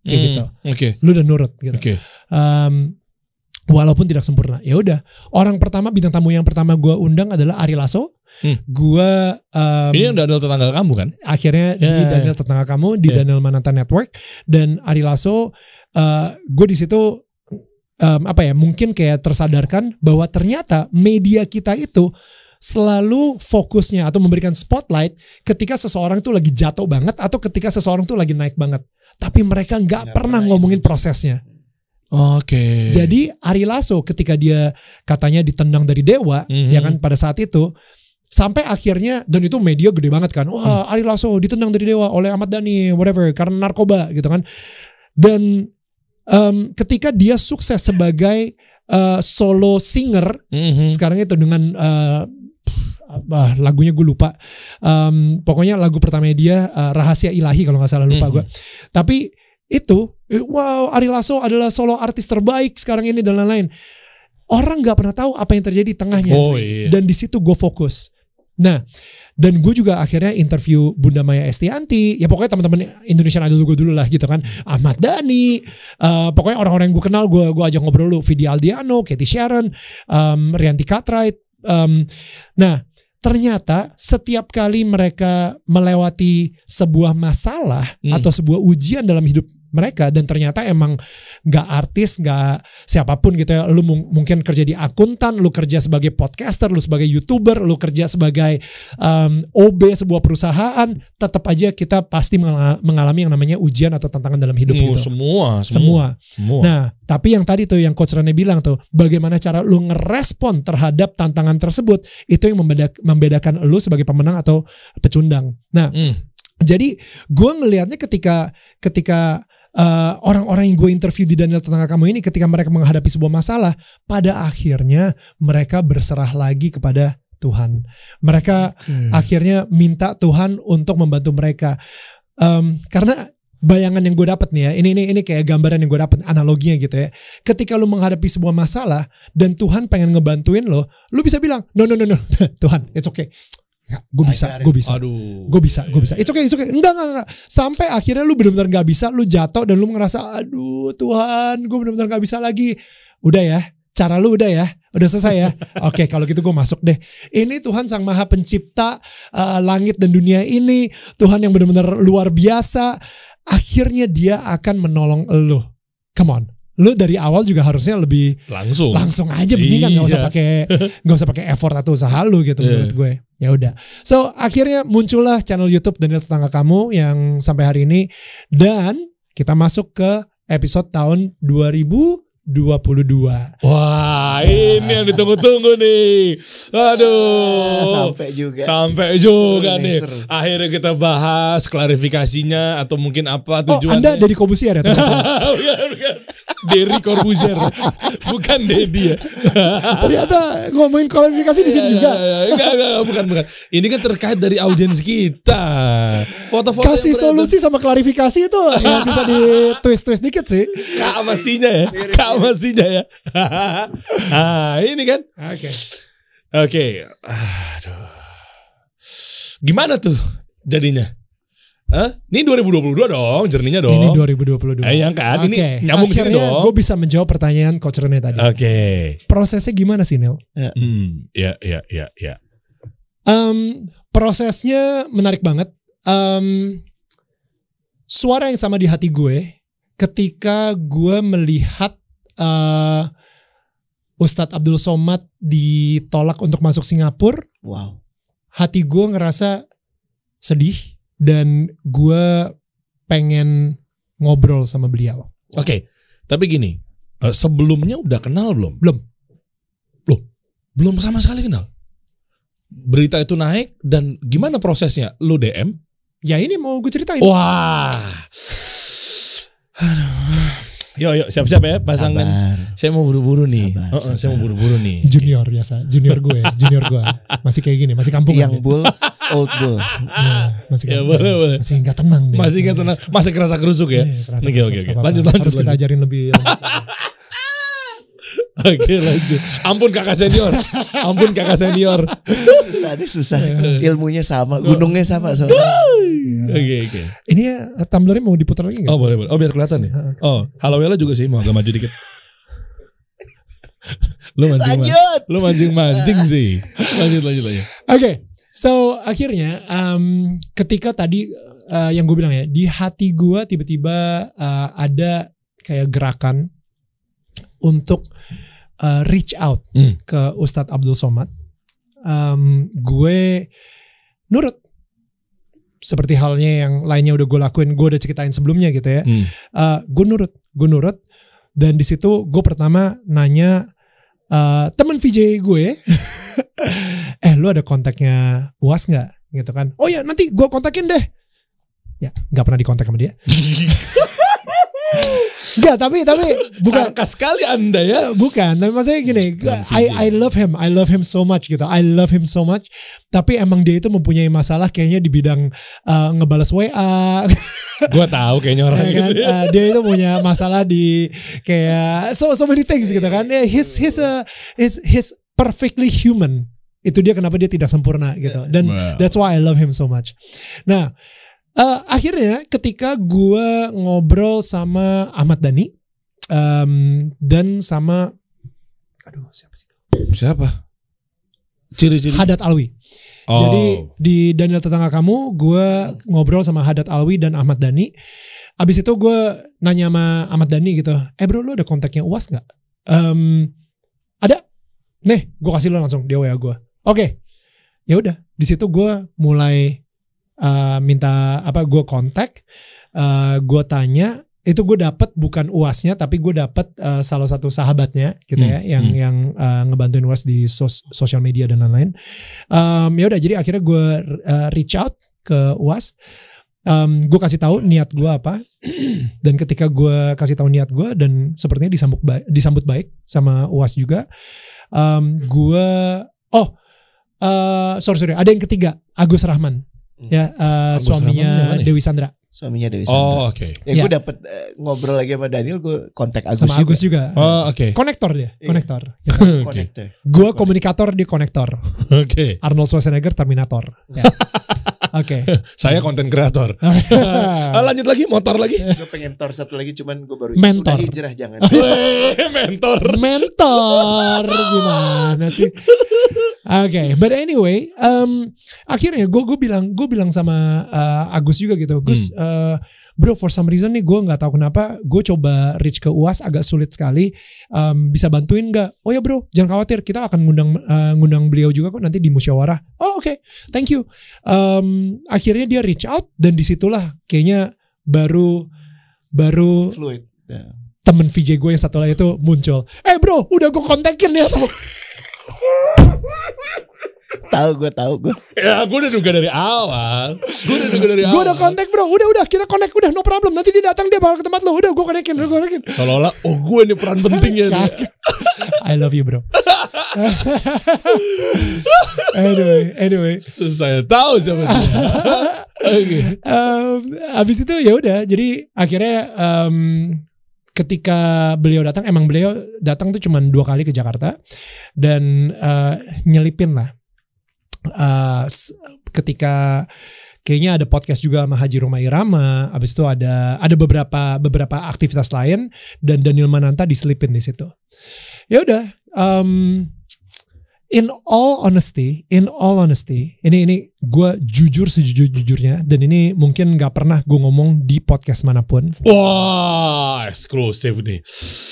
kayak Hmm, gitu. Oke. Lu udah nurut gitu Oke. um, walaupun tidak sempurna ya udah orang pertama bintang tamu yang pertama gue undang adalah Ari Lasso Hmm. gue um, Ini ada tetangga kamu kan? akhirnya di Ya, ya. Daniel tetangga kamu di Ya. Daniel Mananta Network dan Ari Lasso uh, gue di situ um, apa ya mungkin kayak tersadarkan bahwa ternyata media kita itu selalu fokusnya atau memberikan spotlight ketika seseorang tuh lagi jatuh banget atau ketika seseorang tuh lagi naik banget tapi mereka nggak Nggak pernah pernah ngomongin ini. prosesnya Oke. Jadi Ari Lasso ketika dia katanya ditendang dari dewa, Mhm. ya kan pada saat itu sampai akhirnya dan itu media gede banget kan. Wah, Ari Lasso ditendang dari dewa oleh Ahmad Dhani whatever karena narkoba gitu kan. Dan em, ketika dia sukses sebagai eh, solo singer Mhm. sekarang itu dengan eh, apa, lagunya gue lupa. Em, pokoknya lagu pertamanya dia eh, Rahasia Ilahi kalau nggak salah lupa Mhm. gue. Tapi itu eh, wow Ari Lasso adalah solo artis terbaik sekarang ini dan lain-lain. Orang nggak pernah tahu apa yang terjadi di tengahnya. Oh iya. Dan di situ gue fokus. Nah, dan gue juga akhirnya interview Bunda Maya Estianti. Ya pokoknya teman-teman Indonesian Idol gue dulu lah gitu kan. Ahmad Dhani. eh, pokoknya orang-orang yang gue kenal gue gue ajak ngobrol dulu. Vidi Aldiano, Katie Sharon, em, Rianti Cartwright. Em, nah, ternyata setiap kali mereka melewati sebuah masalah Hmm. atau sebuah ujian dalam hidup mereka dan ternyata emang nggak artis nggak siapa pun gitu ya lu mung- mungkin kerja di akuntan lu kerja sebagai podcaster lu sebagai youtuber lu kerja sebagai um, OB sebuah perusahaan tetap aja kita pasti mengala- mengalami yang namanya ujian atau tantangan dalam hidup Hmm, gitu semua, semua, semua semua. Nah, tapi yang tadi tuh yang coach Rene bilang tuh, bagaimana cara lu ngerespon terhadap tantangan tersebut, itu yang membeda- membedakan lu sebagai pemenang atau pecundang. Nah, Hmm. jadi gue ngelihatnya ketika ketika uh, orang-orang yang gue interview di Daniel Tetangga Kamu ini ketika mereka menghadapi sebuah masalah, pada akhirnya mereka berserah lagi kepada Tuhan. Mereka Hmm. akhirnya minta Tuhan untuk membantu mereka. Em, karena bayangan yang gue dapat nih ya, ini ini ini kayak gambaran yang gue dapat analoginya gitu ya. Ketika lu menghadapi sebuah masalah dan Tuhan pengen ngebantuin lo, lu bisa bilang no no no no <laughs> Tuhan, it's okay. Gue bisa, gue bisa. Gue bisa, gue bisa. It's okay, it's okay. Enggak, enggak, enggak. Sampai akhirnya lu benar-benar nggak bisa, lu jatuh dan lu ngerasa, aduh Tuhan, gue benar-benar nggak bisa lagi. Udah ya, cara lu udah ya, udah selesai ya. <laughs> Oke, kalau gitu gue masuk deh. Ini Tuhan sang Maha Pencipta uh, langit dan dunia ini, Tuhan yang benar-benar luar biasa. Akhirnya Dia akan menolong lu. Come on, lu dari awal juga harusnya lebih Langsung. langsung aja mendingan nggak usah Iya. pakai nggak usah pakai effort atau usaha lu gitu Iya. menurut gue ya udah so akhirnya muncullah channel YouTube Daniel tetangga kamu yang sampai hari ini dan kita masuk ke episode tahun 2022 Wah, ini yang ditunggu-tunggu nih. Aduh. Sampai juga. Sampai juga Seru nih, nih. seru. Akhirnya kita bahas klarifikasinya atau mungkin apa oh tujuannya. anda dari Kobusier ya <laughs> bukan, bukan. Derry Corbuzier. <laughs> bukan Dedi ya. ternyata ngomongin kualifikasi di sini juga Ya, ya, ya. Enggak, enggak, enggak, bukan, bukan. Ini kan terkait dari audiens kita. Foto-foto kasih yang solusi sama klarifikasi itu ya bisa di twist twist dikit sih Kak Masinya ya. Kak Masinya ya. nah, <laughs> ini kan. oke Oke. Aduh. Gimana tuh jadinya? Hah? Ini 2022 dong, jerninya dong. ini 2022 Eh, yang kan? Ini Oke, nyambung ke sini akhirnya dong. gue bisa menjawab pertanyaan coach Rene tadi Oke. prosesnya gimana sih Nel Hmm, ya, ya, ya, ya. Em, prosesnya menarik banget. Em, suara yang sama di hati gue ketika gue melihat eh, Ustadz Abdul Somad ditolak untuk masuk Singapura, Wow. hati gue ngerasa sedih dan gue pengen ngobrol sama beliau. Oke. Tapi gini, eh, sebelumnya udah kenal belum? Belum. Loh, belum sama sekali kenal. Berita itu naik dan gimana prosesnya? Lu DM? Ya ini mau gue ceritain. Wah. Aduh. Yuk, yuk, siap-siap ya pasangan. Sabar. Saya mau buru-buru nih. Sabar, Oh, oh, Saya mau buru-buru nih. Junior biasa, junior gue, junior gue masih kayak gini, masih kampungan. Yang dia. Old bull. <laughs> Nah, masih Ya, boleh, boleh. masih nggak tenang deh. Masih nggak tenang, masih kerasa kerusuk ya. Iya, kerasa Oke, oke, oke. Lanjut, lanjut, Harus kita lanjut. ajarin lebih. <laughs> Oke, lanjut. Ampun kakak senior. Ampun kakak senior. Susah deh, susah. Iya. Ilmunya sama, gunungnya sama soalnya. Oke, oke. Ini ya tumblernya mau diputar lagi nggak? Oh, boleh, boleh. Oh, biar kelihatan ya. Oh, halo Wela juga sih mau agak maju dikit. <laughs> lu mancing Lanjut. lu mancing mancing sih. Lanjut, lanjut, lanjut. Oke, so akhirnya um, ketika tadi uh, yang gue bilang ya di hati gue tiba-tiba uh, ada kayak gerakan untuk uh, reach out Hmm. ke Ustadz Abdul Somad. Um, gue nurut seperti halnya yang lainnya udah gue lakuin, gue udah ceritain sebelumnya gitu ya. Hmm. Uh, gue nurut, gue nurut. dan di situ gue pertama nanya eh temen VJ gue, <laughs> eh lu ada kontaknya uas nggak? Gitu kan? Oh ya nanti gue kontakin deh. Ya nggak pernah dikontak sama dia. <laughs> Enggak, tapi tapi bukan Sarkas sekali anda ya. bukan. Tapi maksudnya gini, I. I love him, I love him so much gitu. I love him so much. Tapi emang dia itu mempunyai masalah kayaknya di bidang uh, ngebales WA, <laughs> Gue tahu kayaknya orang ya kan? gitu. Uh, dia itu punya masalah di kayak so so many things gitu kan. Yeah, he's he's a he's he's perfectly human. Itu dia kenapa dia tidak sempurna gitu. Dan Wow. that's why I love him so much. Nah, eh, akhirnya ketika gua ngobrol sama Ahmad Dhani em, dan sama aduh siapa sih? Siapa? Ciri-ciri. Hadat Alwi. Oh. Jadi di Daniel tetangga kamu, gue ngobrol sama Hadat Alwi dan Ahmad Dhani. Abis itu gue nanya sama Ahmad Dhani gitu, eh bro lu ada kontaknya UAS nggak? Em, ada. Nih, gue kasih lo langsung dia WA gue. Oke, ya udah. Di situ gue mulai eh, minta apa? Gue kontak, eh, gue tanya. Itu gue dapet bukan uasnya, tapi gue dapet eh, salah satu sahabatnya gitu ya, Hmm, yang hmm. yang eh, ngebantuin uas di sos- sosial media dan lain-lain. Um, ya udah jadi akhirnya gue uh, reach out ke UAS. Um, gue kasih tahu niat gue apa <clears throat> dan ketika gue kasih tahu niat gue dan sepertinya disambut baik, disambut baik sama UAS juga. Um, gue oh uh, sorry sorry ada yang ketiga Agus Rahman ya uh, Agus Rahman suaminya ya? Dewi Sandra Suaminya Dewi Oh, Sandra. oke. Ya, Ya. gue dapet eh, ngobrol lagi sama Daniel, gue kontak Agus sama juga. Agus juga. Oh, oke. Konektor dia, Iya. konektor. <laughs> Connector. Gue komunikator di konektor. <laughs> Oke. Arnold Schwarzenegger Terminator. Ya. <laughs> Oke. <laughs> Saya konten kreator. <laughs> <laughs> Ah, lanjut lagi motor lagi. Gue pengen tor satu lagi, cuman gue baru Mentor. udah hijrah jangan. Mentor. mentor gimana sih? Oke, but anyway, um, akhirnya gue gue bilang gue bilang sama uh, Agus juga gitu, Gus, uh, bro for some reason nih gue nggak tahu kenapa gue coba reach ke UAS agak sulit sekali, um, bisa bantuin nggak? Oh ya bro, jangan khawatir, kita akan ngundang uh, ngundang beliau juga kok nanti di musyawarah. Oh oke, thank you. Um, akhirnya dia reach out dan di situlah kayaknya baru baru Fluid. Ya. temen VJ gue yang satu lagi itu muncul. Eh bro, udah gue kontakin ya sama <laughs> Tahu gue tahu gue. Ya, gue udah duga dari awal. Gue udah duga dari awal. gue udah kontak bro, udah udah kita connect udah no problem. Nanti dia datang dia bakal ke tempat lo. Udah gue konekin, udah gue konekin. Seolah-olah, oh gue ini peran pentingnya. nih. <laughs> I love you bro. <laughs> anyway, anyway. Saya tahu siapa dia. <laughs> Oke. Em, abis itu ya udah. Jadi akhirnya em, ketika beliau datang, emang beliau datang tuh cuma dua kali ke Jakarta dan eh, nyelipin lah. S- ketika kayaknya ada podcast juga sama Haji Roma Irama, abis itu ada ada beberapa beberapa aktivitas lain dan Daniel Mananta diselipin di situ. Ya udah. em, in all honesty, in all honesty, ini ini gue jujur sejujur jujurnya dan ini mungkin nggak pernah gue ngomong di podcast mana pun. Wah, eksklusif nih.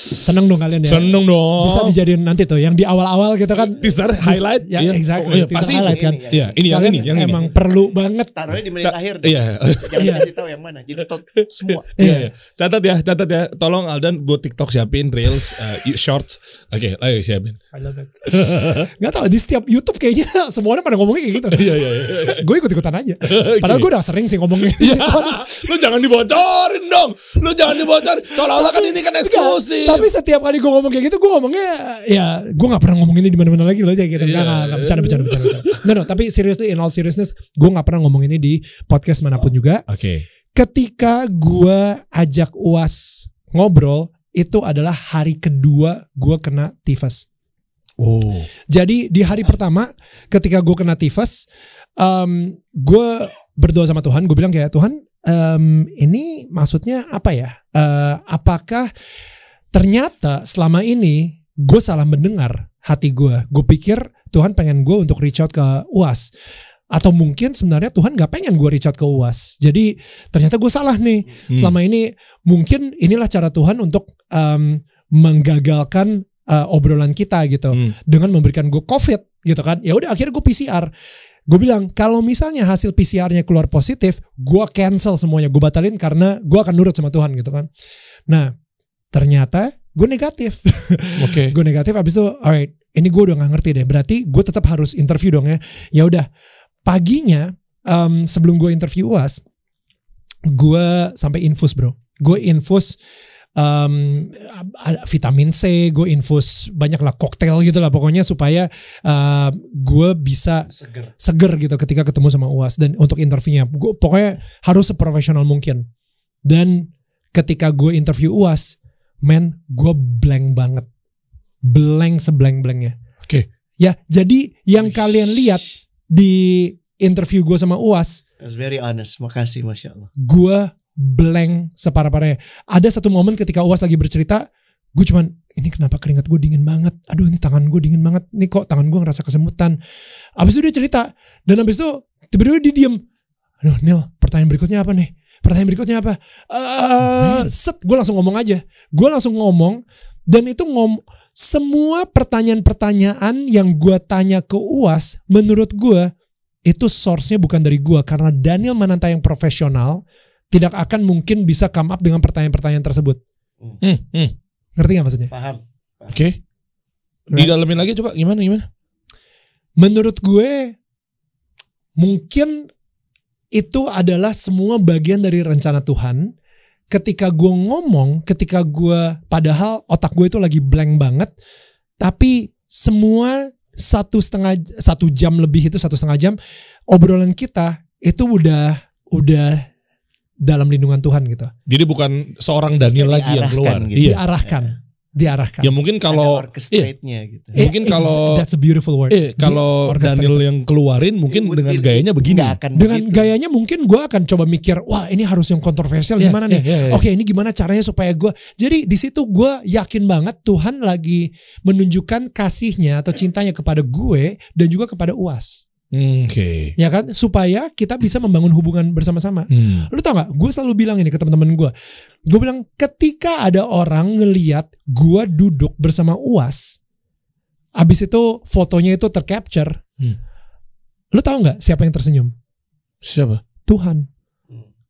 Seneng dong kalian ya. Seneng dong. Bisa dijadiin nanti tuh yang di awal-awal gitu kan. teaser highlight. Ya, Iya. exactly. Oh, iya, Teaser pasti highlight itu. kan. Iya, ini yang Kalian ini, yang ini. emang perlu banget. Taruhnya di menit Ta- akhir. deh. Iya. Jangan Iya. kasih tahu yang mana. Jadi tot semua. <laughs> Iya, iya. Catat ya, catat ya. Tolong Aldan buat TikTok siapin reels, uh, shorts. Oke, ayo siapin. I love it. <laughs> Gak tau di setiap YouTube kayaknya <laughs> semuanya pada ngomongnya kayak gitu. Iya, iya, iya. <laughs> gue ikut-ikutan aja. <laughs> Padahal gue udah sering sih ngomongnya. Iya. <laughs> Lu jangan dibocorin dong. Lu jangan dibocorin. Seolah-olah kan ini kan eksklusif. Tapi setiap kali gue ngomong kayak gitu, gue ngomongnya ya gue nggak pernah ngomong ini di mana-mana lagi loh aja gitu. Enggak, Iya. enggak, bercanda, bercanda, bercanda. bercanda. No, no, tapi seriously, in all seriousness, gue nggak pernah ngomong ini di podcast mana pun juga. Oke. Ketika gue ajak uas ngobrol, itu adalah hari kedua gue kena tifus. Oh. Jadi di hari pertama ketika gue kena tifus, um, gue berdoa sama Tuhan. Gue bilang kayak Tuhan, em, ini maksudnya apa ya? Eh, apakah ternyata selama ini gue salah mendengar hati gue? Gue pikir Tuhan pengen gue untuk reach out ke UAS. Atau mungkin sebenarnya Tuhan gak pengen gue reach out ke UAS. Jadi ternyata gue salah nih. Hmm. Selama ini mungkin inilah cara Tuhan untuk em, menggagalkan eh, obrolan kita gitu Hmm. dengan memberikan gue COVID gitu kan. Ya udah akhirnya gue PCR. Gue bilang kalau misalnya hasil PCR-nya keluar positif, gue cancel semuanya, gue batalin karena gue akan nurut sama Tuhan gitu kan. Nah ternyata gue negatif <laughs> Oke. gue negatif abis itu alright ini gue udah gak ngerti deh berarti gue tetap harus interview dong ya ya udah paginya em, sebelum gue interview uas gue sampai infus bro gue infus ada vitamin C gue infus banyak lah koktail gitu lah pokoknya supaya eh, gue bisa Seger. seger gitu ketika ketemu sama uas dan untuk interviewnya gue pokoknya harus seprofesional mungkin dan ketika gue interview uas men gue blank banget blank seblank blanknya Oke. ya jadi yang kalian lihat di interview gue sama uas That's very honest. Makasih, masya Allah. gue blank separah-parahnya. Ada satu momen ketika uas lagi bercerita gue cuman ini kenapa keringat gue dingin banget? Aduh ini tangan gue dingin banget. Ini kok tangan gue ngerasa kesemutan. Abis itu dia cerita dan abis itu tiba-tiba dia diem. Aduh Nil pertanyaan berikutnya apa nih? Pertanyaan berikutnya apa? Eh, set. Gue langsung ngomong aja. Gue langsung ngomong dan itu ngom semua pertanyaan-pertanyaan yang gue tanya ke uas menurut gue itu source-nya bukan dari gue karena Daniel Mananta yang profesional tidak akan mungkin bisa come up dengan pertanyaan-pertanyaan tersebut Hmm, hmm. ngerti gak maksudnya Paham. Oke. Right. Didalamin lagi coba gimana gimana? menurut gue mungkin itu adalah semua bagian dari rencana Tuhan. Ketika gue ngomong, ketika gue padahal otak gue itu lagi blank banget, tapi semua satu setengah satu jam lebih itu satu setengah jam obrolan kita itu udah udah dalam lindungan Tuhan gitu, Jadi bukan seorang Daniel lagi yang keluar. gitu. Iya. diarahkan, diarahkan. Ya mungkin kalau orchestrate-nya gitu. Eh, mungkin kalau- that's a beautiful word. eh kalau. Daniel yang keluarin mungkin It dengan be- gayanya begini. Akan dengan begitu. gayanya mungkin gue akan coba mikir wah ini harus yang kontroversial Iya, gimana iya, nih iya, iya. oke ini gimana caranya supaya gue jadi di situ gue yakin banget Tuhan lagi menunjukkan kasihnya atau cintanya kepada gue dan juga kepada uas Hmm, Oke. ya kan supaya kita bisa membangun hubungan bersama-sama Hmm. lu tau gak gue selalu bilang ini ke teman-teman gue gue bilang ketika ada orang ngeliat gue duduk bersama uas abis itu fotonya itu tercapture Hmm. lu tau nggak siapa yang tersenyum Siapa? Tuhan.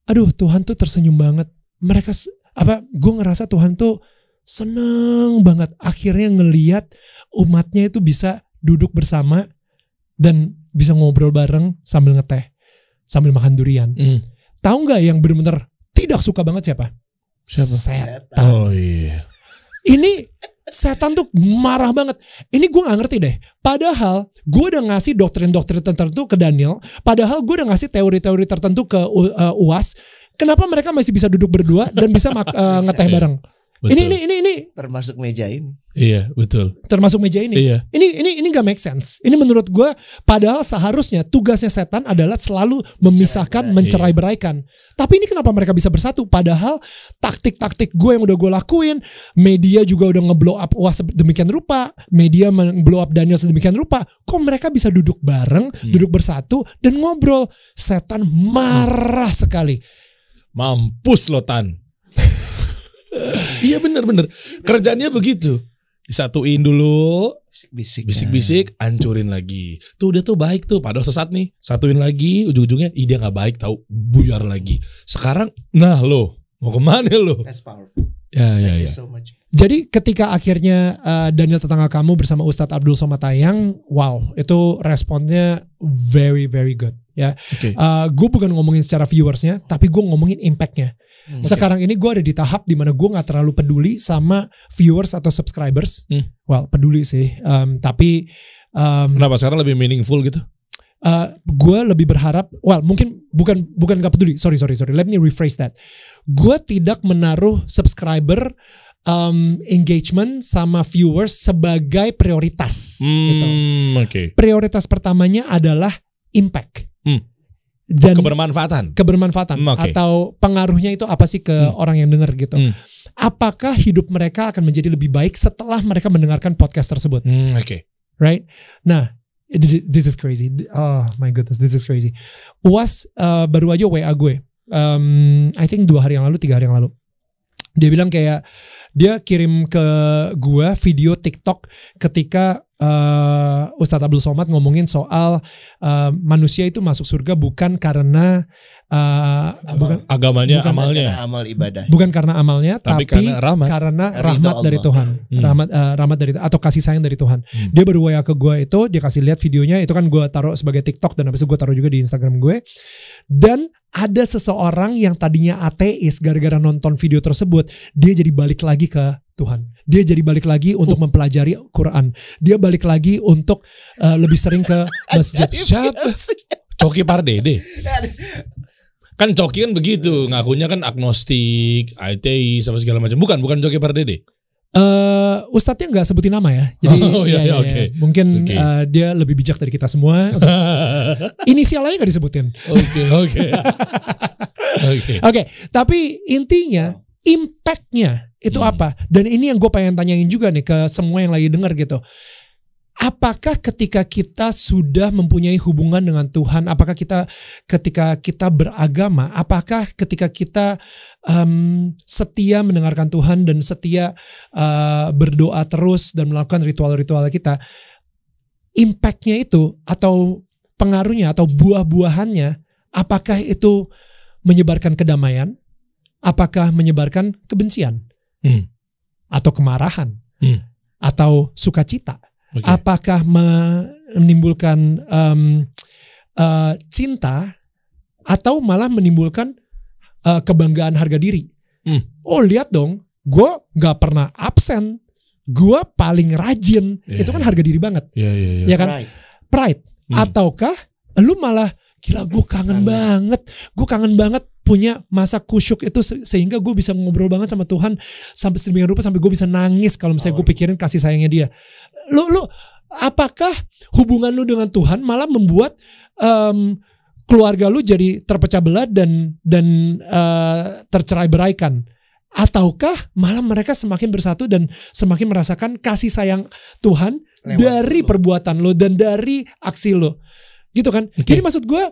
Aduh, Tuhan tuh tersenyum banget. Mereka apa? Gue ngerasa Tuhan tuh seneng banget. Akhirnya ngeliat umatnya itu bisa duduk bersama dan bisa ngobrol bareng sambil ngeteh, sambil makan durian. Hmm. Tahu nggak yang bener-bener tidak suka banget siapa? Siapa? Setan. Oh iya. Ini setan tuh marah banget. Ini gue gak ngerti deh. Padahal gue udah ngasih doktrin-doktrin tertentu ke Daniel. Padahal gue udah ngasih teori-teori tertentu ke U- uh, UAS. Kenapa mereka masih bisa duduk berdua dan bisa uh, <laughs> ngeteh bareng? Betul. Ini ini ini ini termasuk meja ini. Iya, betul. termasuk meja ini. Iya. Ini ini ini gak make sense. Ini menurut gue padahal seharusnya tugasnya setan adalah selalu memisahkan, mencerai beraikan. Tapi ini kenapa mereka bisa bersatu? Padahal taktik-taktik gue yang udah gue lakuin, media juga udah ngeblow up was demikian rupa, media blow up Daniel sedemikian rupa. Kok mereka bisa duduk bareng, duduk bersatu dan ngobrol? Setan marah sekali. Mampus lo Tan. <laughs> iya bener-bener. Kerjanya begitu. Disatuin dulu, Bisik-bisik. bisik-bisik, hancurin lagi. Tuh dia tuh baik tuh, padahal sesat nih. Satuin lagi, ujung-ujungnya, ih dia nggak baik tahu, buyar lagi. Sekarang, nah lo, mau ke mana lo? That's powerful. Ya ya Thank ya. you so much. Jadi ketika akhirnya uh, Daniel tetangga kamu bersama Ustadz Abdul Somad tayang, wow, itu responnya very very good ya. Oke. gue bukan ngomongin secara viewersnya, tapi gue ngomongin impactnya. Hmm. Sekarang ini gue ada di tahap di mana gue nggak terlalu peduli sama viewers atau subscribers. Hmm. Well, peduli sih, um, tapi um, Kenapa sekarang lebih meaningful gitu? uh, gue lebih berharap, well mungkin bukan bukan gak peduli, sorry sorry sorry, let me rephrase that. Gue tidak menaruh subscriber um, engagement sama viewers sebagai prioritas. gitu. Hmm, oke. Prioritas pertamanya adalah impact Hmm. Dan Kebermanfaatan. kebermanfaatan Hmm, oke. atau pengaruhnya itu apa sih ke Hmm. orang yang dengar gitu. Hmm. Apakah hidup mereka akan menjadi lebih baik setelah mereka mendengarkan podcast tersebut? Hmm, oke. right? Nah, this is crazy. Oh my goodness, this is crazy. Uas uh, baru aja WA gue. Um, I think dua hari yang lalu, tiga hari yang lalu. Dia bilang kayak dia kirim ke gua video TikTok ketika uh, Ustadz Abdul Somad ngomongin soal uh, manusia itu masuk surga bukan karena uh, bukan Agamanya, Bukan amalnya. Karena amal ibadah. bukan karena amalnya Tapi, tapi, karena rahmat. karena Ridho rahmat dari. Tuhan, Hmm. rahmat eh, rahmat dari atau kasih sayang dari Tuhan. Hmm. Dia baru WA ke gue itu, dia kasih lihat videonya, itu kan gue taruh sebagai TikTok dan habis itu gue taruh juga di Instagram gue. Dan ada seseorang yang tadinya ateis gara-gara nonton video tersebut, dia jadi balik lagi ke Tuhan. Dia jadi balik lagi untuk Oh. mempelajari Quran. Dia balik lagi untuk eh, lebih sering ke <laughs> masjid. Siapa? Coki Pardede. <laughs> Kan Coki kan begitu, ngakunya kan agnostik, ateis, apa segala macam. Bukan, bukan Coki Pardede. Eh, Ustadznya nggak sebutin nama ya, jadi <laughs> Oh, iya, iya, oke. mungkin Oke. eh, dia lebih bijak dari kita semua. <laughs> Inisial aja nggak disebutin. Oke, oke. <laughs> Oke. Oke, tapi intinya impactnya itu Hmm. apa? Dan ini yang gue pengen tanyain juga nih ke semua yang lagi denger gitu. Apakah ketika kita sudah mempunyai hubungan dengan Tuhan, apakah kita ketika kita beragama, apakah ketika kita em, setia mendengarkan Tuhan dan setia eh, berdoa terus dan melakukan ritual-ritual kita, impactnya itu atau pengaruhnya atau buah-buahannya, apakah itu menyebarkan kedamaian, apakah menyebarkan kebencian Hmm. atau kemarahan Hmm. atau sukacita, Oke. apakah menimbulkan em, eh, cinta atau malah menimbulkan eh, kebanggaan harga diri. Hmm. Oh lihat dong, gue nggak pernah absen, gue paling rajin, Iya, itu kan iya. harga diri banget, Iya, iya, iya. ya kan? Right. Pride Hmm. ataukah lu malah gila gue kangen Kangen. banget gue kangen banget punya masa kusyuk itu se- sehingga gue bisa ngobrol banget sama Tuhan sampai sedemikian rupa sampai gue bisa nangis kalau misalnya gue pikirin kasih sayangnya dia lu lu apakah hubungan lu dengan Tuhan malah membuat em, keluarga lu jadi terpecah belah dan dan eh, tercerai beraikan ataukah malah mereka semakin bersatu dan semakin merasakan kasih sayang Tuhan Lewat dari lu. perbuatan lo dan dari aksi lo gitu kan Oke. jadi maksud gue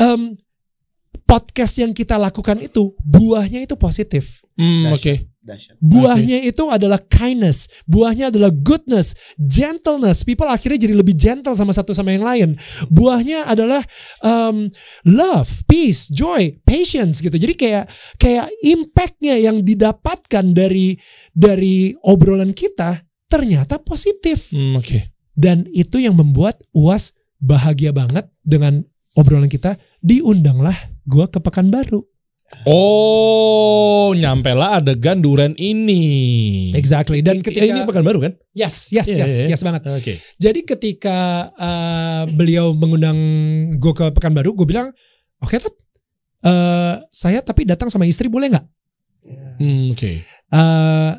em, podcast yang kita lakukan itu buahnya itu positif Hmm, Dahsyat. oke. Dahsyat. buahnya itu adalah kindness buahnya adalah goodness gentleness people akhirnya jadi lebih gentle sama satu sama yang lain buahnya adalah em, love peace joy patience gitu jadi kayak kayak impactnya yang didapatkan dari dari obrolan kita ternyata positif Hmm, oke. dan itu yang membuat UAS bahagia banget dengan obrolan kita. Diundanglah gua ke Pekanbaru. Oh, nyampe lah adegan duren ini. Exactly. Dan Eh, ketika ini pekan baru kan? yes, yes, Iya, yes, iya, iya. yes banget. Oke. Jadi ketika uh, beliau mengundang gue ke Pekanbaru, gue bilang, oke Tat, uh, saya tapi datang sama istri boleh nggak? Hmm, oke. Uh,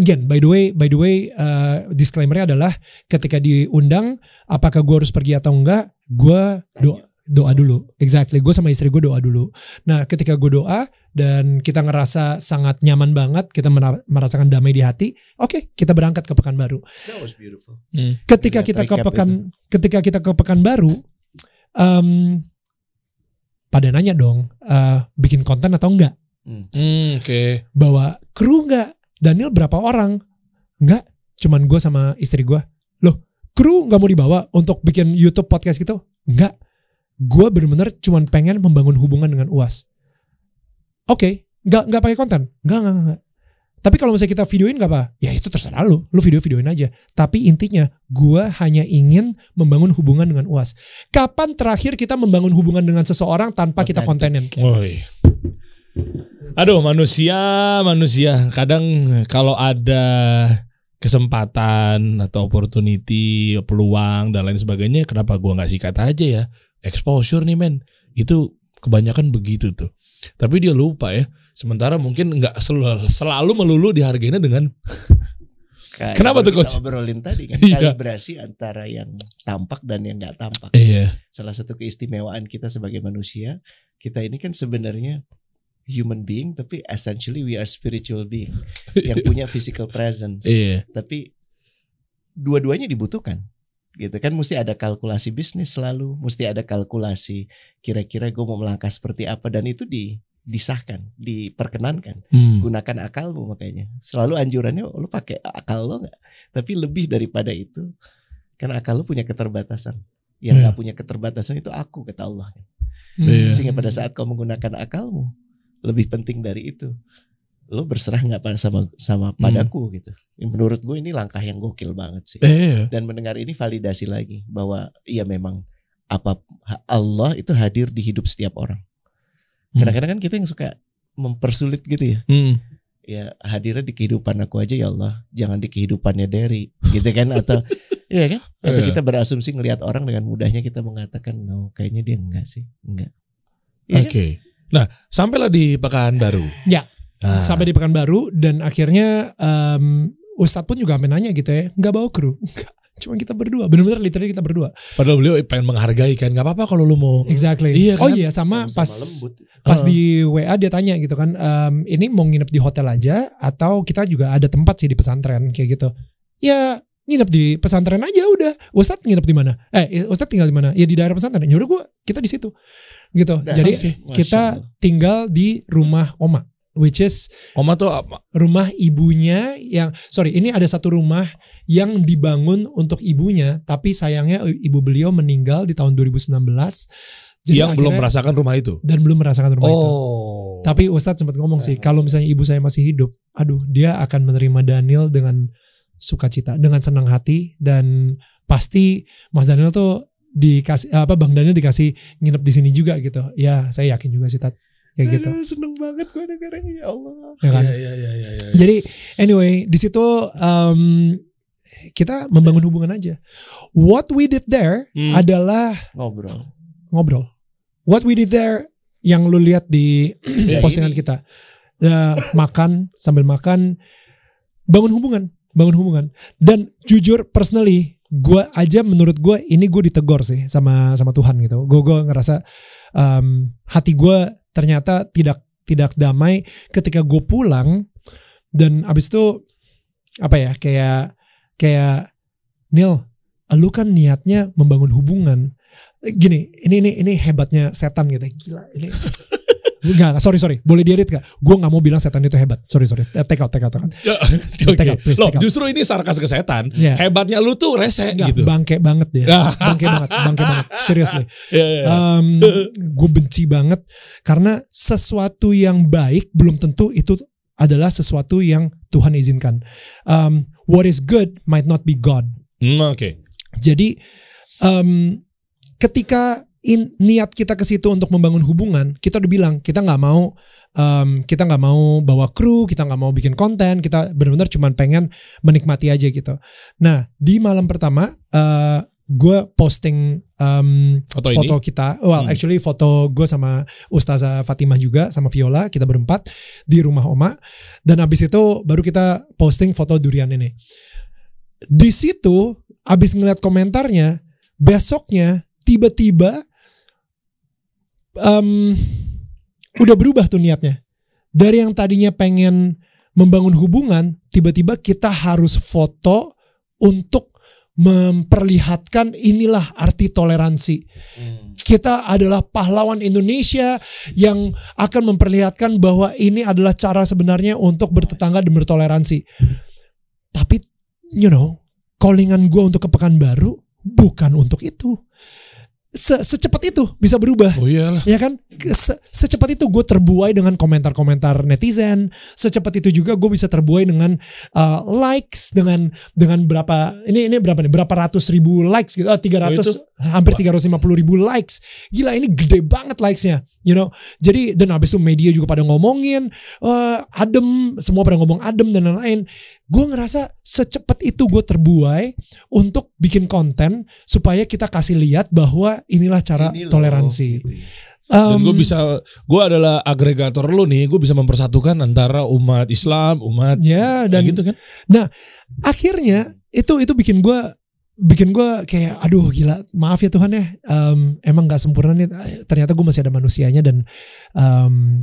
again, by the way, by the way, uh, disclaimernya adalah ketika diundang, apakah gue harus pergi atau enggak? Gue doa doa dulu, exactly. Gue sama istri gue doa dulu. Nah, ketika gue doa dan kita ngerasa sangat nyaman banget, kita mera- merasakan damai di hati, oke, kita berangkat ke Pekanbaru. That was beautiful. Hmm. Ketika kita ke Pekan, ketika kita ke Pekanbaru, em, pada nanya dong, eh, bikin konten atau enggak? Hmm, oke. bawa kru nggak? Daniel berapa orang? Nggak, cuman gue sama istri gue. Loh, kru nggak mau dibawa untuk bikin YouTube podcast gitu? Nggak. Gue bener-bener cuman pengen membangun hubungan dengan UAS. Oke, nggak nggak pakai konten? Nggak, nggak, nggak. Tapi kalau misalnya kita videoin nggak apa? Ya itu terserah lu, lu video-videoin aja. Tapi intinya, gue hanya ingin membangun hubungan dengan UAS. Kapan terakhir kita membangun hubungan dengan seseorang tanpa kita kontenin? Woi. Aduh, manusia, manusia. Kadang kalau ada kesempatan atau opportunity, peluang dan lain sebagainya, kenapa gua nggak sikat aja ya? Exposure nih men, itu kebanyakan begitu tuh. Tapi dia lupa ya. Sementara mungkin nggak selalu, selalu melulu dihargainya dengan <laughs> Kayak Kenapa tuh, Coach? Kita obrolin tadi kan <laughs> Iya. kalibrasi antara yang tampak dan yang nggak tampak. iya, Salah satu keistimewaan kita sebagai manusia, kita ini kan sebenarnya human being tapi essentially we are spiritual being <laughs> yang punya physical presence. iya, Tapi dua-duanya dibutuhkan. Gitu kan mesti ada kalkulasi bisnis selalu, mesti ada kalkulasi kira-kira gue mau melangkah seperti apa dan itu di disahkan, diperkenankan. Hmm. Gunakan akalmu makanya. Selalu anjurannya oh, lu pakai akal lo nggak. Tapi lebih daripada itu, karena akal lu punya keterbatasan. Yang Iya. nggak punya keterbatasan itu aku kata Allah. Hmm. Sehingga pada saat kau menggunakan akalmu, lebih penting dari itu. Lo berserah nggak pada- sama sama padaku gitu. Menurut gue ini langkah yang gokil banget sih. Eh, Dan mendengar ini validasi lagi bahwa iya memang apa Allah itu hadir di hidup setiap orang. Hmm. Kadang-kadang kan kita yang suka mempersulit gitu ya. hmm. Ya hadirnya di kehidupan aku aja ya Allah, jangan di kehidupannya Derry, gitu kan atau <laughs> Iya kan? Atau Iya. kita berasumsi ngelihat orang dengan mudahnya kita mengatakan no, kayaknya dia enggak sih, enggak. Iya Oke. kan? Nah, sampailah di Pekanbaru. Ya. Nah, sampai di Pekanbaru dan akhirnya em, Ustadz pun juga sampai nanya gitu ya nggak bawa kru? <laughs> Nggak, cuma kita berdua. Bener-bener literally kita berdua. Padahal beliau pengen menghargai kan, nggak apa-apa kalau lu mau. exactly. Iya oh kan? iya sama, Sama-sama pas lembut. pas Heeh. di WA dia tanya gitu kan em, ini mau nginep di hotel aja atau kita juga ada tempat sih di pesantren? Kayak gitu. Ya nginep di pesantren aja udah. Ustadz nginep di mana? Eh Ustadz tinggal di mana? Ya di daerah pesantren. Ya udah gua kita di situ. Gitu. Dah. jadi Oke. Masya kita tinggal di rumah Oma which is Oma tuh apa? rumah ibunya yang sorry ini ada satu rumah yang dibangun untuk ibunya tapi sayangnya ibu beliau meninggal di tahun 2019 Jadi yang belum akhirnya- merasakan rumah itu. dan belum merasakan rumah itu Oh. tapi Ustadz sempat ngomong sih kalau misalnya ibu saya masih hidup aduh dia akan menerima Daniel dengan sukacita dengan senang hati dan pasti Mas Daniel tuh dikasih apa Bang Daniel dikasih nginep di sini juga gitu ya saya yakin juga sih Tat kayak gitu Aduh, seneng banget gue dengarnya ya Allah. ya kan Iya, iya, iya, iya, iya. Jadi anyway di situ em, kita membangun hubungan aja. What we did there Hmm. adalah Ngobrol. ngobrol. What we did there yang lu lihat di <clears throat> Ya, postingan ini. kita, Ya, makan sambil makan, bangun hubungan, bangun hubungan. Dan jujur personally, gue aja menurut gue ini gue ditegor sih sama sama Tuhan gitu. Gue gue ngerasa em, hati gue ternyata tidak tidak damai ketika gue pulang dan abis itu apa ya kayak kayak Neil, lu kan niatnya membangun hubungan. Gini, ini ini ini hebatnya setan gitu. Gila, ini Enggak, sorry sorry. Boleh diedit gak? Gue nggak mau bilang setan itu hebat. Sorry sorry. Eh, Take out, take out, take out. <laughs> Oke. Take out, please, Loh, take out. justru ini sarkas ke setan. Iya. Hebatnya lu tuh rese Enggak, gitu. bangke banget dia. Ah. bangke banget, bangke banget. Seriously. Iya, iya. gue benci banget karena sesuatu yang baik belum tentu itu adalah sesuatu yang Tuhan izinkan. Um, what is good might not be God. Hmm, Oke. Jadi em, ketika in, niat kita ke situ untuk membangun hubungan, kita udah bilang kita nggak mau em, kita nggak mau bawa kru, kita nggak mau bikin konten, kita benar-benar cuman pengen menikmati aja gitu. Nah di malam pertama eh gue posting em, Foto, foto ini. kita, well Hmm. actually foto gue sama Ustazah Fatimah juga sama Viola kita berempat di rumah Oma dan abis itu baru kita posting foto durian ini. Di situ abis ngeliat komentarnya besoknya tiba-tiba em, udah berubah tuh niatnya dari yang tadinya pengen membangun hubungan tiba-tiba kita harus foto untuk memperlihatkan inilah arti toleransi kita adalah pahlawan Indonesia yang akan memperlihatkan bahwa ini adalah cara sebenarnya untuk bertetangga dan bertoleransi. Tapi, you know, callingan gue untuk ke Pekanbaru bukan untuk itu. Se- secepat itu bisa berubah. Oh iyalah. Ya kan, Se- secepat itu gue terbuai dengan komentar-komentar netizen. Secepat itu juga gue bisa terbuai dengan uh, likes, dengan dengan berapa ini ini berapa nih? Berapa ratus ribu likes gitu? Oh, 300 Oh, itu. hampir 350 ribu likes. Gila ini gede banget likesnya, you know. Jadi dan habis itu media juga pada ngomongin eh, adem, semua pada ngomong adem dan lain-lain. Gue ngerasa secepat itu gue terbuai untuk bikin konten supaya kita kasih lihat bahwa inilah cara Ini loh, toleransi. gitu. Dan gue bisa, gue adalah agregator lu nih. Gue bisa mempersatukan antara umat Islam, umat ya dan gitu kan. akhirnya itu itu bikin gue bikin gue kayak aduh gila maaf ya Tuhan ya Em, emang nggak sempurna nih ternyata gue masih ada manusianya dan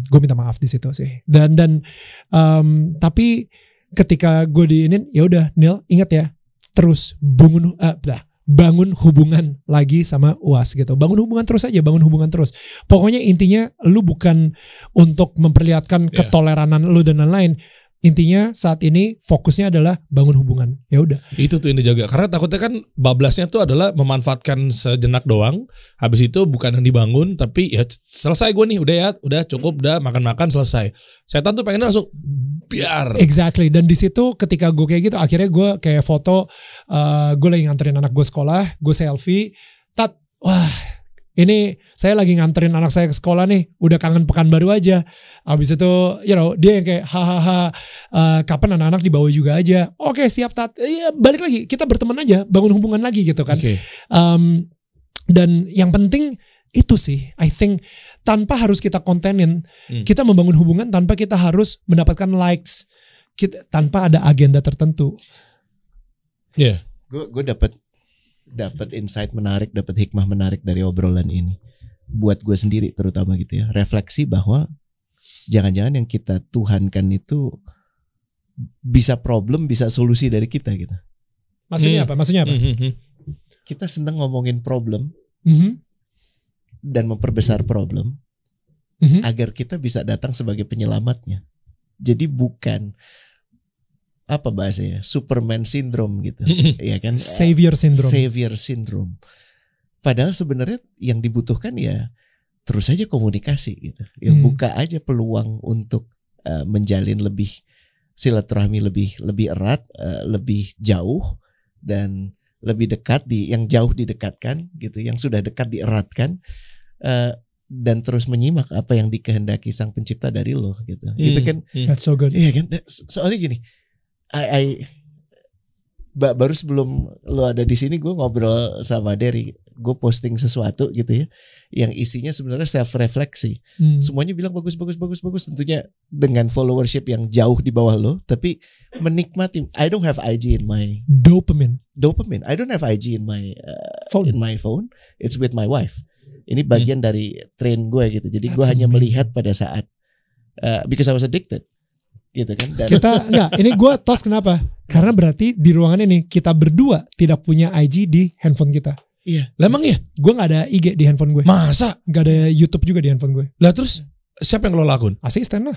gue minta maaf di situ sih dan dan em, tapi ketika gue diinin ya udah Neil ingat ya terus bangun dah, bangun hubungan lagi sama UAS gitu. Bangun hubungan terus aja, bangun hubungan terus. Pokoknya intinya lu bukan untuk memperlihatkan Yeah. ketoleranan lu dan lain-lain. Intinya saat ini fokusnya adalah bangun hubungan. Ya udah. Itu tuh yang dijaga. Karena takutnya kan bablasnya tuh adalah memanfaatkan sejenak doang. Habis itu bukan yang dibangun, tapi ya selesai gue nih, udah ya, udah cukup, udah makan-makan selesai. Setan tuh pengennya langsung biar. Exactly. Dan di situ ketika gue kayak gitu, akhirnya gue kayak foto, uh, gue lagi nganterin anak gue sekolah, gue selfie, tat, wah ini saya lagi nganterin anak saya ke sekolah nih, udah kangen pekan baru aja. Abis itu, you know, dia yang kayak hahaha, uh, kapan anak-anak dibawa juga aja. Oke siap tat, iya balik lagi, kita berteman aja, bangun hubungan lagi gitu kan. Oke. Um, dan yang penting itu sih, I think tanpa harus kita kontenin, Hmm. kita membangun hubungan tanpa kita harus mendapatkan likes, kita, tanpa ada agenda tertentu. Iya. gue gue dapat dapat insight menarik dapat hikmah menarik dari obrolan ini buat gue sendiri terutama gitu ya refleksi bahwa jangan-jangan yang kita tuhankan itu bisa problem bisa solusi dari kita gitu Maksudnya Hmm. apa? Maksudnya apa? Mhm. kita seneng ngomongin problem Mhm, dan memperbesar problem mhm. agar kita bisa datang sebagai penyelamatnya jadi bukan apa bahasanya Superman syndrome gitu ya kan <laughs> Savior syndrome. savior syndrome. Padahal sebenarnya yang dibutuhkan ya terus aja komunikasi gitu. Ya Hmm. buka aja peluang untuk eh, menjalin lebih silaturahmi lebih lebih erat, eh, lebih jauh dan lebih dekat di yang jauh didekatkan gitu, yang sudah dekat dieratkan eh, dan terus menyimak apa yang dikehendaki sang pencipta dari lo gitu. Itu Hmm, kan hmm. That's so good. Iya kan? So- Soalnya gini, I, I ba- baru sebelum lo ada di sini gue ngobrol sama Derry, gue posting sesuatu gitu ya, yang isinya sebenarnya self refleksi. Hmm. Semuanya bilang bagus bagus bagus bagus, tentunya dengan followership yang jauh di bawah lo, tapi menikmati. I don't have IG in my Dopamine. dopamine. I don't have IG in my uh, Phone. in my phone. It's with my wife. Ini bagian dari train gue gitu. Jadi gue hanya melihat pada saat uh, because I was addicted, gitu kan. Dan Kita <laughs> enggak, ini gue tos kenapa? Karena berarti di ruangan ini kita berdua tidak punya IG di handphone kita. Lah emang ya? Gue nggak ada IG di handphone gue. Masa? Nggak ada YouTube juga di handphone gue. Lah terus siapa yang ngelola akun? Asisten lah.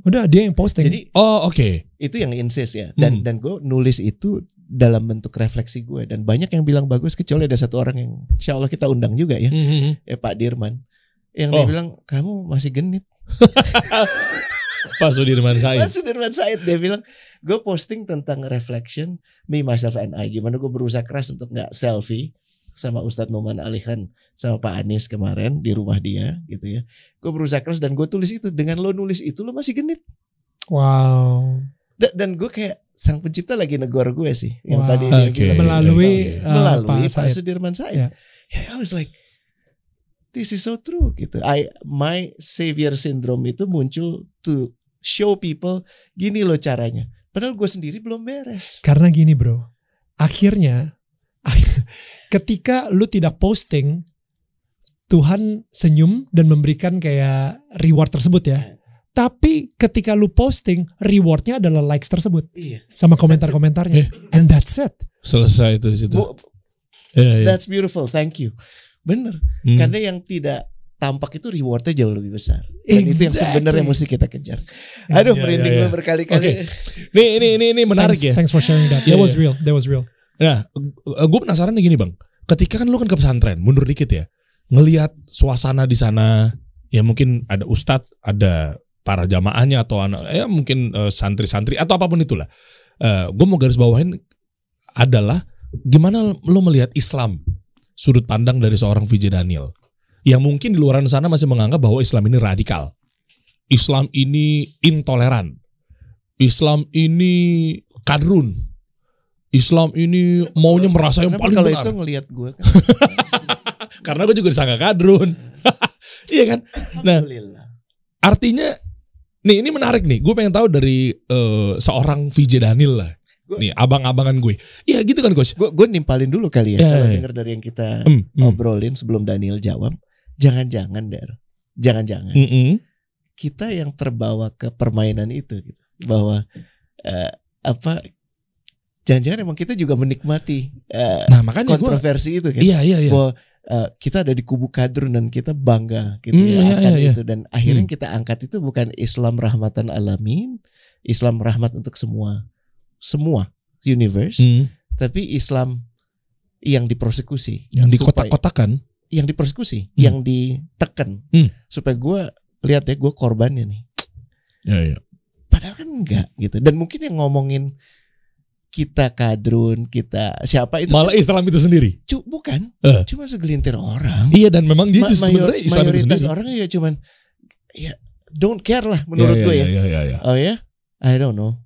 Udah dia yang posting. jadi Oh oke. itu yang insist ya dan Hmm. dan gue nulis itu dalam bentuk refleksi gue dan banyak yang bilang bagus kecuali ada satu orang yang insya Allah kita undang juga ya Mhm, mhm. ya Pak Dirman yang dia Oh. bilang kamu masih genit <laughs> Pak Sudirman Said. Mas Sudirman Said dia bilang gue posting tentang reflection me myself and I gimana gue berusaha keras untuk nggak selfie sama Ustadz Numan Alihan sama Pak Anies kemarin di rumah dia gitu ya gue berusaha keras dan gue tulis itu dengan lo nulis itu lo masih genit Wow. Da- dan gue kayak sang pencipta lagi negor gue sih yang Wow. tadi dia Oke. bilang Melalui uh, melalui Pak Pak, Said. Sudirman Said. Ya. Yeah, I was like, this is so true gitu. I my savior syndrome itu muncul to show people gini loh caranya. Padahal gue sendiri belum beres. Karena gini bro, akhirnya <laughs> ketika lu tidak posting, Tuhan senyum dan memberikan kayak reward tersebut ya. Tapi ketika lu posting, rewardnya adalah likes tersebut Iya. sama komentar-komentarnya. And that's it. Selesai itu situ. Bu, Iya, iya. that's beautiful. Thank you. Bener. Hmm. Karena yang tidak tampak itu rewardnya jauh lebih besar. Dan itu yang sebenarnya Exactly. mesti kita kejar. Aduh, Iya, merinding iya, gue iya. berkali-kali. Oke. Nih ini ini ini menarik thanks, ya. Thanks for sharing that. Iya, That was iya. real. That was real. Nah, gue penasaran nih gini bang. Ketika kan lu kan ke pesantren, mundur dikit ya, ngelihat suasana di sana, ya mungkin ada ustadz, ada para jamaahnya atau anak, ya mungkin eh, santri-santri atau apa pun itulah. gue mau garis bawahin adalah gimana lu melihat Islam sudut pandang dari seorang VJ Daniel yang mungkin di luar sana masih menganggap bahwa Islam ini radikal, Islam ini intoleran, Islam ini kadrun, Islam ini maunya merasa yang paling kalau benar. itu ngelihat gue kan. <laughs> Karena gue juga disangka kadrun. <laughs> iya kan? Nah, artinya nih ini menarik nih. Gue pengen tahu dari eh, seorang VJ Daniel lah. Gua- Nih, abang-abangan gue. Iya gitu kan, coach. Gue nimpalin dulu kali ya Ya, kalau ya. denger dari yang kita Hmm, hmm. obrolin sebelum Daniel jawab. Jangan-jangan Der. Jangan-jangan Mm-mm. kita yang terbawa ke permainan itu gitu. Bahwa eh, apa jangan-jangan emang kita juga menikmati eh, Nah makanya kontroversi itu kan. Iya iya iya. Bahwa eh, kita ada di kubu kadrun dan kita bangga gitu Hmm, ya iya, akan iya, iya. itu dan akhirnya Hmm. kita angkat itu bukan Islam rahmatan alamin, Islam rahmat untuk semua semua universe, Hmm, tapi Islam yang dipersekusi, yang di Supaya- kotak-kotakan. yang dipersekusi, Hmm. yang ditekan, Hmm. supaya gue lihat ya gue korbannya nih. Iya iya. Padahal kan enggak gitu. Dan mungkin yang ngomongin kita kadrun, kita siapa itu Malah Islam itu sendiri. cu- bukan, Eh. cuma segelintir orang. Iya dan memang dia Ma- itu sebenarnya mayor- Islam itu mayoritas sendiri. orang ya cuman ya don't care lah menurut Iya, gue iya, ya. Iya iya iya. Oh ya, I don't know.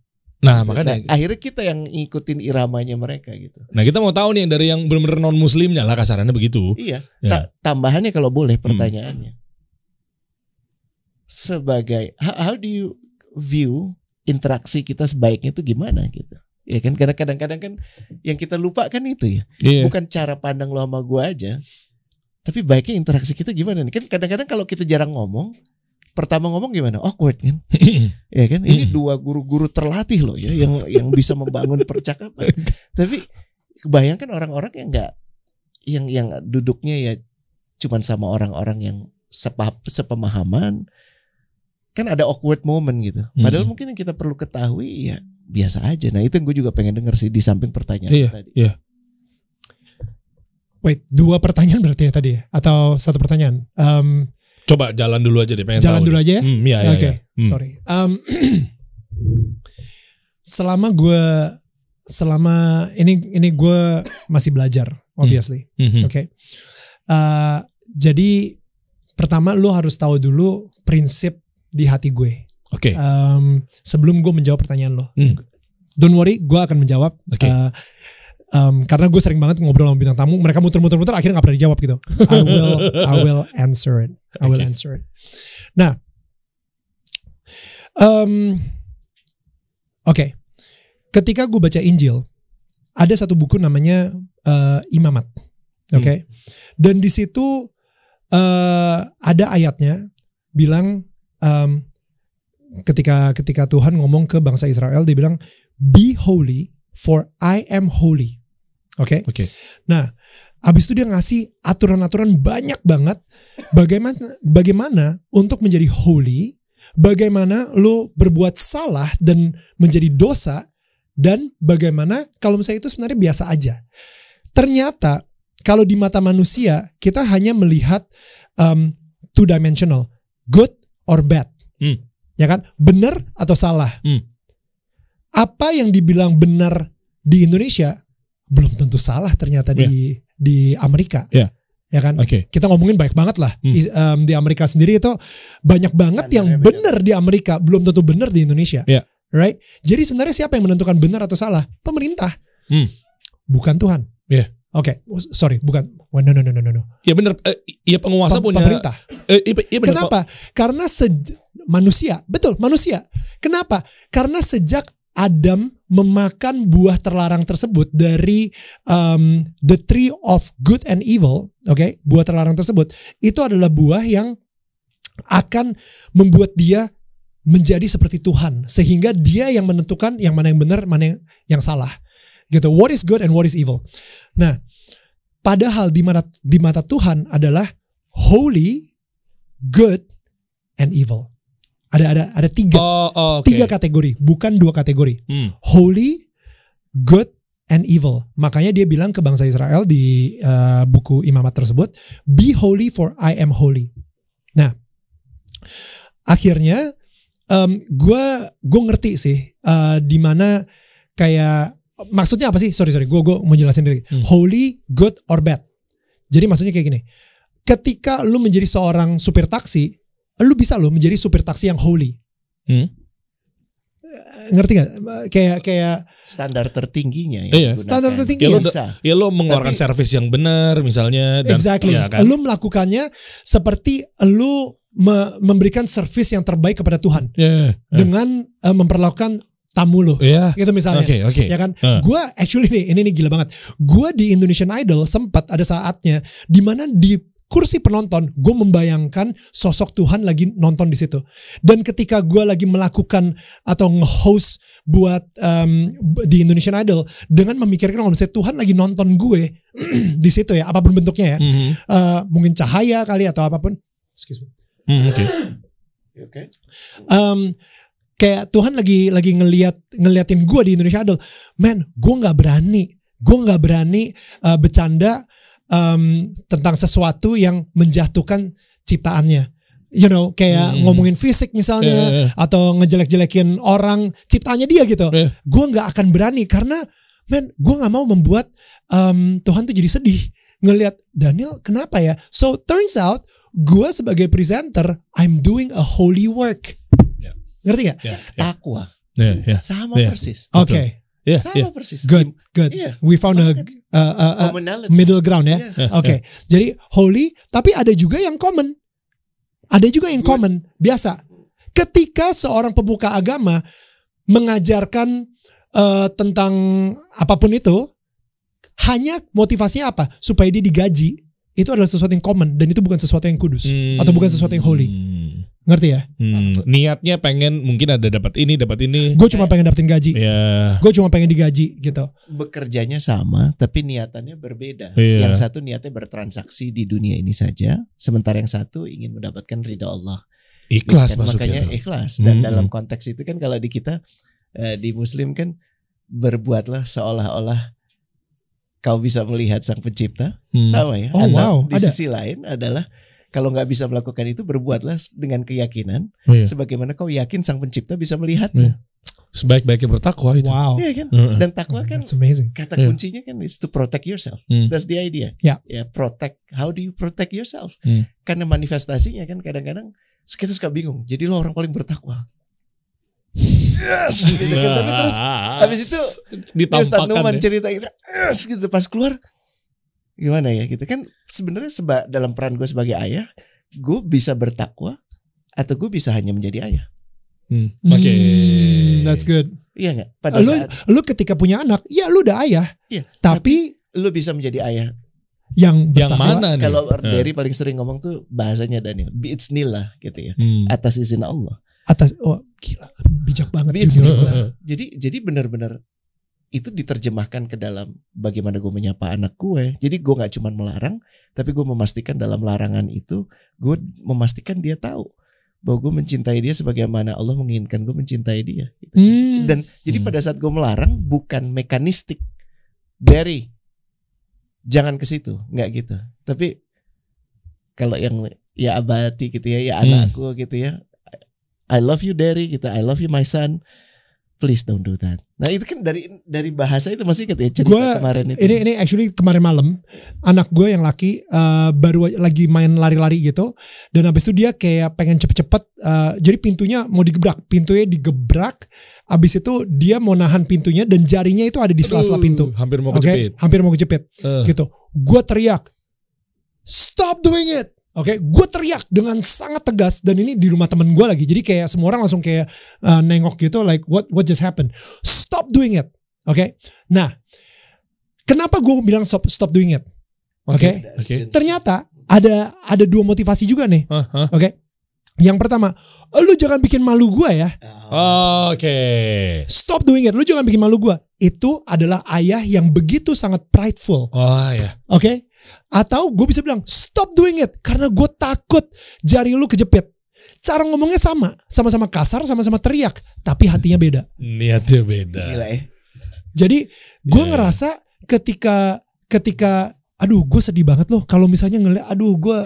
Nah Nah, makanya. akhirnya kita yang ngikutin iramanya mereka gitu. Nah kita mau tahu nih dari yang benar-benar non muslimnya lah kasarannya begitu. Iya. Ya. Ta- tambahannya kalau boleh Hmm. pertanyaannya. Sebagai how, how do you view interaksi kita sebaiknya itu gimana gitu? Ya kan karena kadang-kadang kan yang kita lupa kan itu ya. Iya. Bukan cara pandang lo sama gue aja. Tapi baiknya interaksi kita gimana nih? Kan kadang-kadang kalau kita jarang ngomong, pertama ngomong gimana? Awkward kan? <laughs> Ya kan? Ini Hmm. dua guru-guru terlatih loh ya yang yang bisa membangun percakapan. Tapi kebayangkan orang-orang yang enggak yang yang duduknya ya cuman sama orang-orang yang sepa, sepemahaman kan ada awkward moment gitu. Padahal Hmm. mungkin yang kita perlu ketahui ya biasa aja. Nah, itu yang gue juga pengen denger sih di samping pertanyaan Iya, tadi. Wait, dua pertanyaan berarti ya tadi ya? Atau satu pertanyaan? Um, Coba jalan dulu aja deh pengen jalan tahu dulu nih. aja ya? Hmm, iya, iya, Oke, iya. Hmm. sorry. Um, <clears throat> selama gue, selama ini ini gue masih belajar, obviously. Mhm. Oke. Uh, jadi pertama lu harus tahu dulu prinsip di hati gue. Oke. Um, sebelum gue menjawab pertanyaan lo, Hmm. don't worry, gue akan menjawab. Oke. Uh, um, karena gue sering banget ngobrol sama bintang tamu, mereka muter-muter-muter akhirnya nggak pernah dijawab gitu. I will, I will answer it. I will Oke. answer it. Nah, um, oke, ketika gue baca Injil, ada satu buku namanya uh, Imamat, oke, dan di situ uh, ada ayatnya bilang um, ketika ketika Tuhan ngomong ke bangsa Israel, dia bilang, "Be holy, for I am holy." Oke. Oke. Nah, abis itu dia ngasih aturan-aturan banyak banget bagaimana bagaimana untuk menjadi holy, bagaimana lo berbuat salah dan menjadi dosa dan bagaimana kalau misalnya itu sebenarnya biasa aja. Ternyata kalau di mata manusia kita hanya melihat um, two dimensional, good or bad. Hmm. Ya kan? Benar atau salah. Hmm. Apa yang dibilang benar di Indonesia belum tentu salah ternyata di di Amerika. Iya. Ya kan? Oke. Kita ngomongin banyak banget lah. Hmm. Is- em, di Amerika sendiri itu banyak banget yang benar di Amerika, belum tentu benar di Indonesia. Iya. Right? Jadi sebenarnya siapa yang menentukan benar atau salah? Pemerintah. Hmm. Bukan Tuhan. Iya. Oke, Oh, sorry, bukan. No, no, no, no, no. Ya benar. Eh, Iya penguasa Pem- punya. Pemerintah. Eh, iya, iya benar. Kenapa? Karena sej- manusia, betul manusia. Kenapa? Karena sejak Adam memakan buah terlarang tersebut dari um, the tree of good and evil, oke, buah terlarang tersebut itu adalah buah yang akan membuat dia menjadi seperti Tuhan, sehingga dia yang menentukan yang mana yang benar, mana yang, yang salah, gitu. What is good and what is evil. Nah, padahal di mata di mata Tuhan adalah holy, good, and evil. Ada ada ada tiga Oh, oh, oke. tiga kategori, bukan dua kategori. Hmm. Holy, good, and evil. Makanya dia bilang ke bangsa Israel di uh, buku Imamat tersebut, "Be holy for I am holy." Nah, akhirnya gue gue ngerti sih uh, di mana kayak maksudnya apa sih? Sorry sorry, gue gue mau jelasin dulu. Hmm. Holy, good, or bad. Jadi maksudnya kayak gini. Ketika lu menjadi seorang supir taksi, lu bisa lo menjadi supir taksi yang holy. Hmm. Ngerti gak? Kayak kayak Standar tertingginya yang Iya, standar tertinggi Ya, lu Bisa. Ya lo mengeluarkan Tapi- servis yang benar misalnya dan exactly. ya kan? Lu melakukannya seperti lu me- memberikan servis yang terbaik kepada Tuhan Ya, ya, ya. dengan eh, memperlakukan tamu lo. Ya. Gitu misalnya. Oke, oke. Ya kan? Eh. Gua actually nih, ini nih gila banget. Gua di Indonesian Idol sempat ada saatnya di mana di kursi penonton, gue membayangkan sosok Tuhan lagi nonton di situ. Dan ketika gue lagi melakukan atau nge-host buat em, di Indonesian Idol dengan memikirkan kalau misalnya Tuhan lagi nonton gue <clears throat> di situ ya, apa pun bentuknya ya, Mhm. Eh, mungkin cahaya kali atau apa pun. Excuse me. Hmm, Oke. Oke. Em, kayak Tuhan lagi lagi ngeliat ngeliatin gue di Indonesia Idol, man, gue nggak berani, gue nggak berani eh, bercanda em, tentang sesuatu yang menjatuhkan ciptaannya. You know, kayak Hmm. ngomongin fisik misalnya, Iya, iya, iya. atau ngejelek-jelekin orang ciptaannya dia gitu. Iya. Gue nggak akan berani karena, man, gue nggak mau membuat em, Tuhan tuh jadi sedih ngelihat Daniel kenapa ya. So turns out gue sebagai presenter, I'm doing a holy work. Ya. Ngerti gak? Ya, ya, Takwa ya, ya. sama Iya. persis. Oke, Ya, Sama ya. persis. good, good. Iya. We found a, a- a- a middle ground ya. Yes. Oke, jadi holy, tapi ada juga yang common. Ada juga yang Good. common, biasa. Ketika seorang pembuka agama mengajarkan eh, tentang apa pun itu, hanya motivasinya apa? Supaya dia digaji. Itu adalah sesuatu yang common dan itu bukan sesuatu yang kudus Hmm. atau bukan sesuatu yang holy. Ngerti ya? Hmm, niatnya pengen mungkin ada dapat ini, dapat ini. Gue cuma pengen dapetin gaji. Ya. Gue cuma pengen digaji gitu. Bekerjanya sama, tapi niatannya berbeda. Iya. Yang satu niatnya bertransaksi di dunia ini saja, sementara yang satu ingin mendapatkan ridha Allah. Ikhlas Dan masuknya. makanya tuh. ikhlas. Dan Hmm. dalam konteks itu kan kalau di kita eh, di Muslim kan berbuatlah seolah-olah kau bisa melihat sang pencipta Hmm. sama ya. Oh, Atau wow, di ada. sisi lain adalah kalau nggak bisa melakukan itu berbuatlah dengan keyakinan Iya. sebagaimana kau yakin sang pencipta bisa melihatmu. Iya. Sebaik-baiknya bertakwa itu. Wow, Iya kan? Heeh. Dan takwa kan that's amazing. kata Iya. kuncinya kan is to protect yourself. Hmm. That's the idea. Ya. Ya protect. How do you protect yourself? Hmm. Karena manifestasinya kan kadang-kadang kita suka bingung. Jadi lo orang paling bertakwa. Yes, gitu kan. Tapi terus habis itu Ustaz Numan ya. cerita gitu, yes, gitu pas keluar gimana ya gitu kan sebenarnya seba, dalam peran gue sebagai ayah, gue bisa bertakwa atau gue bisa hanya menjadi ayah. Hmm, Oke. Hmm, that's good. Iya nggak? Pada Lu, saat lu ketika punya anak, ya lu udah ayah. Iya, Tapi lo bisa menjadi ayah, yang Yang bertakwa- mana nih? kalau Eh. Derry paling sering ngomong tuh bahasanya Daniel, biiznillah gitu ya, Hmm. atas izin Allah. atas oh gila bijak banget Biiznillah. Junior. Jadi jadi benar-benar itu diterjemahkan ke dalam bagaimana gue menyapa anak gue. Jadi gue nggak cuma melarang, tapi gue memastikan dalam larangan itu gue memastikan dia tahu bahwa gue mencintai dia sebagaimana Allah menginginkan gue mencintai dia. Gitu. Hmm. Dan jadi Hmm. pada saat gue melarang bukan mekanistik dari jangan ke situ, nggak gitu. Tapi kalau yang ya abati gitu ya, ya Hmm. anakku gitu ya, I love you Derry gitu, I love you my son. Please don't do that. Nah itu kan dari dari bahasa itu masih ingat ya cerita Gua- kemarin itu. ini ini actually kemarin malam anak gue yang laki eh, baru lagi main lari-lari gitu dan habis itu dia kayak pengen cepet-cepet eh, jadi pintunya mau digebrak pintunya digebrak habis itu dia mau nahan pintunya dan jarinya itu ada di sela-sela pintu Hampir mau kejepit. hampir mau kejepit Eh. gitu gue teriak stop doing it Oke, gue teriak dengan sangat tegas dan ini di rumah temen gue lagi. Jadi kayak semua orang langsung kayak uh, nengok gitu, like what what just happened? Stop doing it. Oke, nah kenapa gue bilang stop stop doing it? Oke, Oke. ternyata ada ada dua motivasi juga nih. Hah, hah? Oke, yang pertama, lu jangan bikin malu gue ya. Oke. Stop doing it. Lu jangan bikin malu gue. Itu adalah ayah yang begitu sangat prideful. Oh ya. Oke? Atau gue bisa bilang stop doing it karena gue takut jari lu kejepit. Cara ngomongnya sama, sama-sama kasar, sama-sama teriak, tapi hatinya beda. Niatnya beda. Gila ya. Jadi gue Iya. ngerasa ketika ketika aduh gue sedih banget loh kalau misalnya ngeliat aduh gue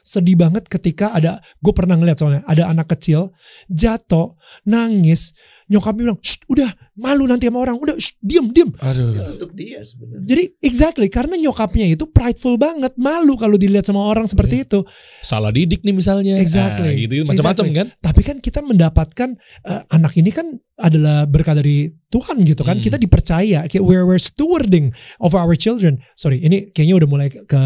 sedih banget ketika ada gue pernah ngeliat soalnya ada anak kecil jatuh nangis nyokapnya bilang "Shh, udah malu nanti sama orang udah shh, diem diem Aduh. Untuk dia sebenarnya. jadi exactly karena nyokapnya itu prideful banget malu kalau dilihat sama orang seperti itu Salah didik nih misalnya. Exactly. Ah, gitu macam-macam Exactly. kan. tapi kan kita mendapatkan eh, anak ini kan adalah berkah dari Tuhan gitu kan Hmm. kita dipercaya kayak we're, we're stewarding of our children sorry ini kayaknya udah mulai ke,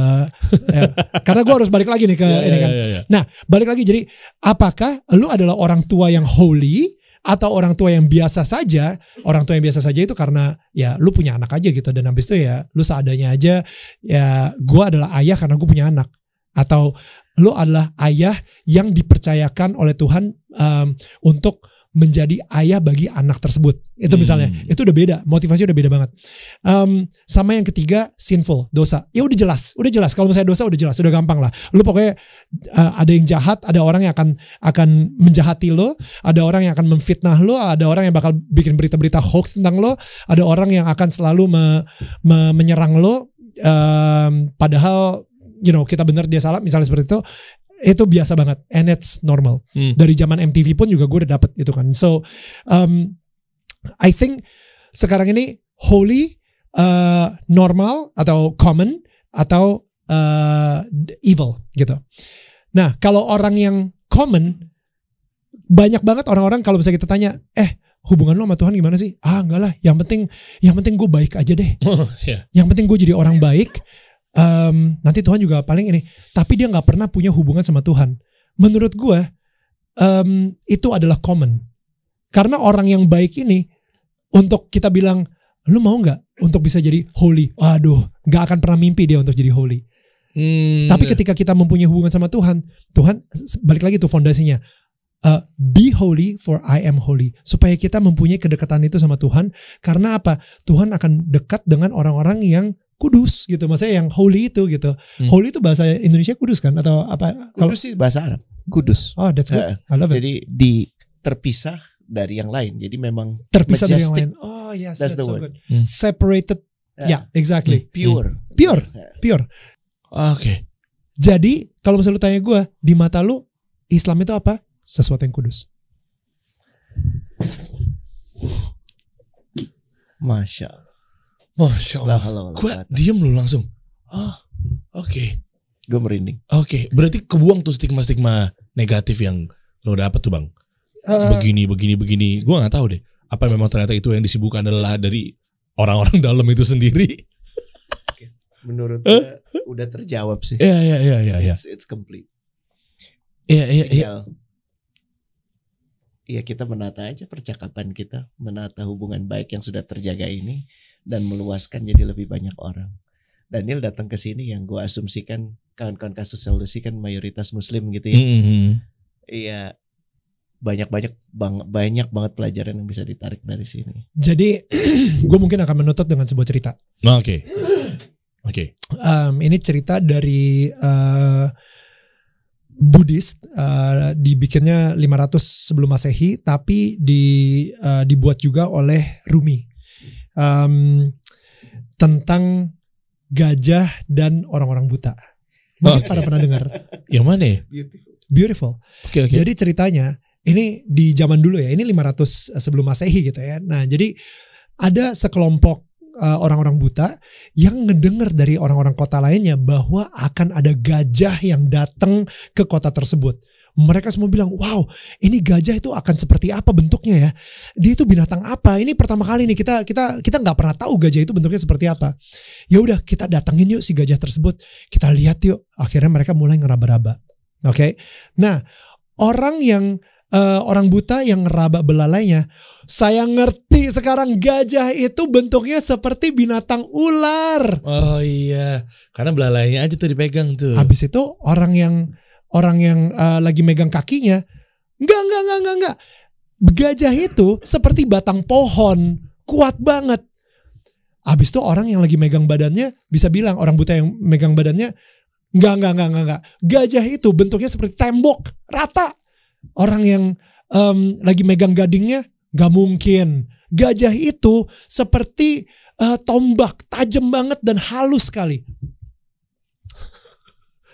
eh, <laughs> karena gue harus balik lagi nih ke Ya, ini ya, kan ya, ya. nah balik lagi jadi apakah lu adalah orang tua yang holy atau orang tua yang biasa saja orang tua yang biasa saja itu karena ya lu punya anak aja gitu. Dan habis itu ya lu seadanya aja ya gue adalah ayah karena gue punya anak. Atau lo adalah ayah yang dipercayakan oleh Tuhan um, untuk menjadi ayah bagi anak tersebut. Itu misalnya, Hmm. itu udah beda, motivasi udah beda banget. Um, sama yang ketiga, sinful, dosa. Ya udah jelas, udah jelas. Kalau misalnya dosa udah jelas, udah gampang lah. Lu pokoknya uh, ada yang jahat, ada orang yang akan akan menjahati lo, ada orang yang akan memfitnah lo, ada orang yang bakal bikin berita-berita hoax tentang lo, ada orang yang akan selalu me- me- menyerang lo. um, padahal, you know, kita benar dia salah, misalnya seperti itu. Itu biasa banget, and it's normal Hmm. dari zaman MTV pun juga gue udah dapet itu kan. So um, I think sekarang ini holy, uh, normal atau common atau uh, evil gitu. Nah kalau orang yang common banyak banget orang-orang kalau misalnya kita tanya, eh hubungan lo sama Tuhan gimana sih? Ah enggak lah, yang penting yang penting gue baik aja deh. <laughs> Oh, ya. Yang penting gue jadi orang baik. Em, nanti Tuhan juga paling ini. Tapi dia nggak pernah punya hubungan sama Tuhan. Menurut gue em, itu adalah common. Karena orang yang baik ini untuk kita bilang lu mau nggak untuk bisa jadi holy? Waduh, nggak akan pernah mimpi dia untuk jadi holy. Hmm, Tapi ketika kita mempunyai hubungan sama Tuhan, Tuhan balik lagi tuh fondasinya. Uh, be holy for I am holy. Supaya kita mempunyai kedekatan itu sama Tuhan. Karena apa? Tuhan akan dekat dengan orang-orang yang kudus gitu. Maksudnya yang holy itu gitu. Hmm. Holy itu bahasa Indonesia kudus kan? Atau apa? Kudus sih bahasa Arab. Kudus. Oh, that's good. Eh, I love it. Jadi di terpisah dari yang lain. Jadi memang Terpisah dari yang majestic. lain. Oh, yes, That's that's, the so word. good. Hmm. Separated. Ya. Ya, exactly. pure. Pure, Ya. pure. Oke. Jadi, kalau misalnya lu tanya gue, di mata lu Islam itu apa? Sesuatu yang kudus. Masya Allah. Masya Allah. Gue diem lu langsung. Oh, oke. Gue merinding. Oke, berarti kebuang tuh stigma-stigma negatif yang lo dapet tuh bang. Eh, Begini, begini, begini. Gue nggak tahu deh. Apa memang ternyata itu yang disibukkan adalah dari orang-orang <laughs> dalam itu sendiri? Menurut gue udah terjawab sih. Iya, iya, iya, iya, iya. It's, it's complete. Iya, iya, iya. Iya kita menata aja percakapan kita, menata hubungan baik yang sudah terjaga ini dan meluaskan jadi lebih banyak orang. Daniel datang ke sini yang gue asumsikan kawan-kawan kasus solusi kan mayoritas muslim gitu ya. Mhm. Iya banyak-banyak bang, banyak banget pelajaran yang bisa ditarik dari sini. Jadi, <clears throat> gue mungkin akan menutup dengan sebuah cerita. Nah, Oke. Oke. Um, ini cerita dari uh, Buddhis, uh, dibikinnya 500 sebelum masehi, tapi di, uh, dibuat juga oleh Rumi. Um, tentang gajah dan orang-orang buta. Mungkin Oke. pada pernah dengar. Yang mana ya? Beautiful. Beautiful. Oke, oke. Jadi ceritanya ini di zaman dulu ya, ini 500 sebelum Masehi gitu ya. Nah, jadi ada sekelompok uh, orang-orang buta yang ngedenger dari orang-orang kota lainnya bahwa akan ada gajah yang datang ke kota tersebut. Mereka semua bilang, wow, ini gajah itu akan seperti apa bentuknya ya? Dia itu binatang apa? Ini pertama kali nih kita kita kita nggak pernah tahu gajah itu bentuknya seperti apa. Ya udah, kita datangin yuk si gajah tersebut. Kita lihat yuk. Akhirnya mereka mulai ngeraba-raba. Oke. Nah, orang yang eh, orang buta yang ngeraba belalainya, saya ngerti sekarang gajah itu bentuknya seperti binatang ular. Oh iya, karena belalainya aja tuh dipegang tuh. Habis itu orang yang orang yang eh, lagi megang kakinya, enggak enggak enggak enggak enggak. Gajah itu seperti batang pohon, kuat banget. Habis itu orang yang lagi megang badannya bisa bilang orang buta yang megang badannya enggak enggak enggak enggak enggak. Gajah itu bentuknya seperti tembok, rata. Orang yang em, lagi megang gadingnya nggak mungkin. Gajah itu seperti eh, tombak, tajam banget dan halus sekali.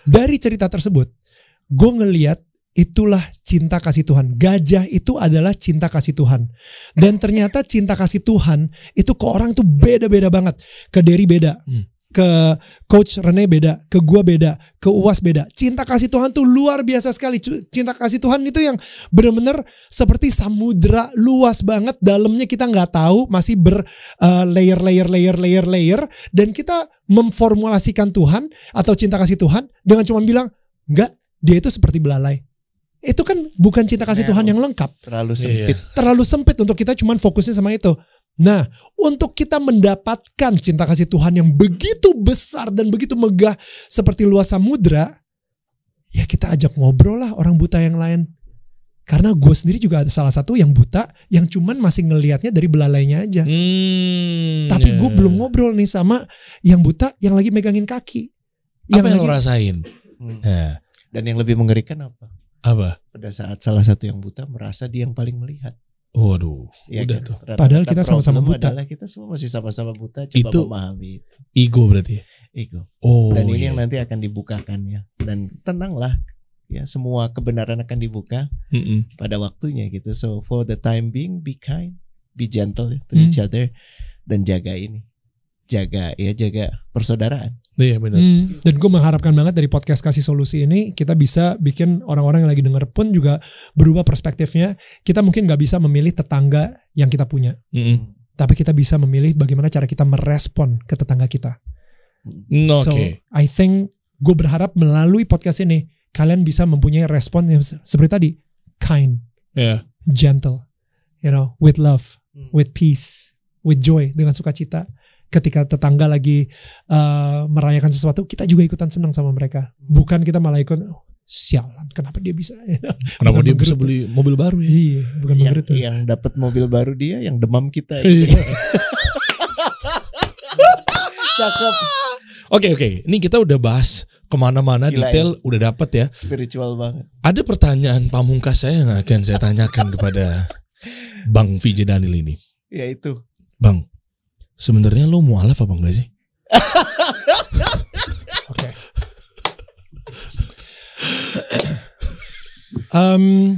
Dari cerita tersebut, gue ngeliat itulah cinta kasih Tuhan. Gajah itu adalah cinta kasih Tuhan. Dan ternyata cinta kasih Tuhan itu ke orang itu beda-beda banget. Ke Derry beda. Hmm. Ke Coach Rene beda. Ke gua beda. Ke Uwas beda. Cinta kasih Tuhan tuh luar biasa sekali. Cinta kasih Tuhan itu yang bener-bener seperti samudra luas banget. Dalamnya kita nggak tahu. Masih ber uh, layer, layer, layer, layer, layer. Dan kita memformulasikan Tuhan atau cinta kasih Tuhan dengan cuma bilang, enggak, dia itu seperti belalai. Itu kan bukan cinta kasih. Tuhan yang lengkap. Terlalu Iya. sempit. Terlalu sempit untuk kita cuman fokusnya sama itu. Nah, untuk kita mendapatkan cinta kasih Tuhan yang begitu besar dan begitu megah seperti luas samudra, ya kita ajak ngobrol lah orang buta yang lain. Karena gue sendiri juga ada salah satu yang buta yang cuman masih ngelihatnya dari belalainya aja. Hmm, Tapi ya. gue belum ngobrol nih sama yang buta yang lagi megangin kaki. Apa yang lo lagi- rasain? Hmm. Ya. Dan yang lebih mengerikan apa? Apa? Pada saat salah satu yang buta merasa dia yang paling melihat. Waduh, Ya udah kan? tuh. Rata-rata Padahal kita sama-sama buta. Adalah kita semua masih sama-sama buta. Coba Itu- memahami itu. Ego berarti. ya? Ego. Oh. Dan ini iya. yang nanti akan dibukakan ya. Dan tenanglah. Ya semua kebenaran akan dibuka Mm-mm. pada waktunya gitu. So for the time being, be kind, be gentle ya, to Hmm. each other dan jaga ini, jaga ya jaga persaudaraan. Iya benar. Hmm, dan gue mengharapkan banget dari podcast kasih solusi ini kita bisa bikin orang-orang yang lagi denger pun juga berubah perspektifnya. Kita mungkin nggak bisa memilih tetangga yang kita punya, Mm-mm. tapi kita bisa memilih bagaimana cara kita merespon ke tetangga kita. Mm, Oke. So I think gue berharap melalui podcast ini kalian bisa mempunyai respon yang se- seperti tadi, kind, Ya. gentle, you know, with love, Hmm. with peace, with joy, dengan sukacita. Ketika tetangga lagi uh, merayakan sesuatu, kita juga ikutan senang sama mereka. Bukan kita malah ikut, oh, sialan, kenapa dia bisa? Kenapa Bukan dia bisa beli mobil baru ya? Iya, bukan yang menggerutu. yang dapat mobil baru dia, yang demam kita. Iya. <laughs> Cakep, Oke oke, ini kita udah bahas ke mana-mana Gila, detail, udah dapat ya. spiritual banget. Ada pertanyaan pamungkas saya yang akan saya tanyakan kepada Bang VJ Daniel ini. Ya itu. Bang, sebenarnya lo mualaf apa enggak sih? Oke. Em,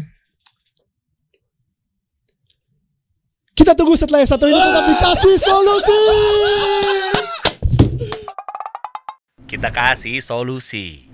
kita tunggu setelah yang satu ini tetap dikasih solusi. Kita kasih solusi.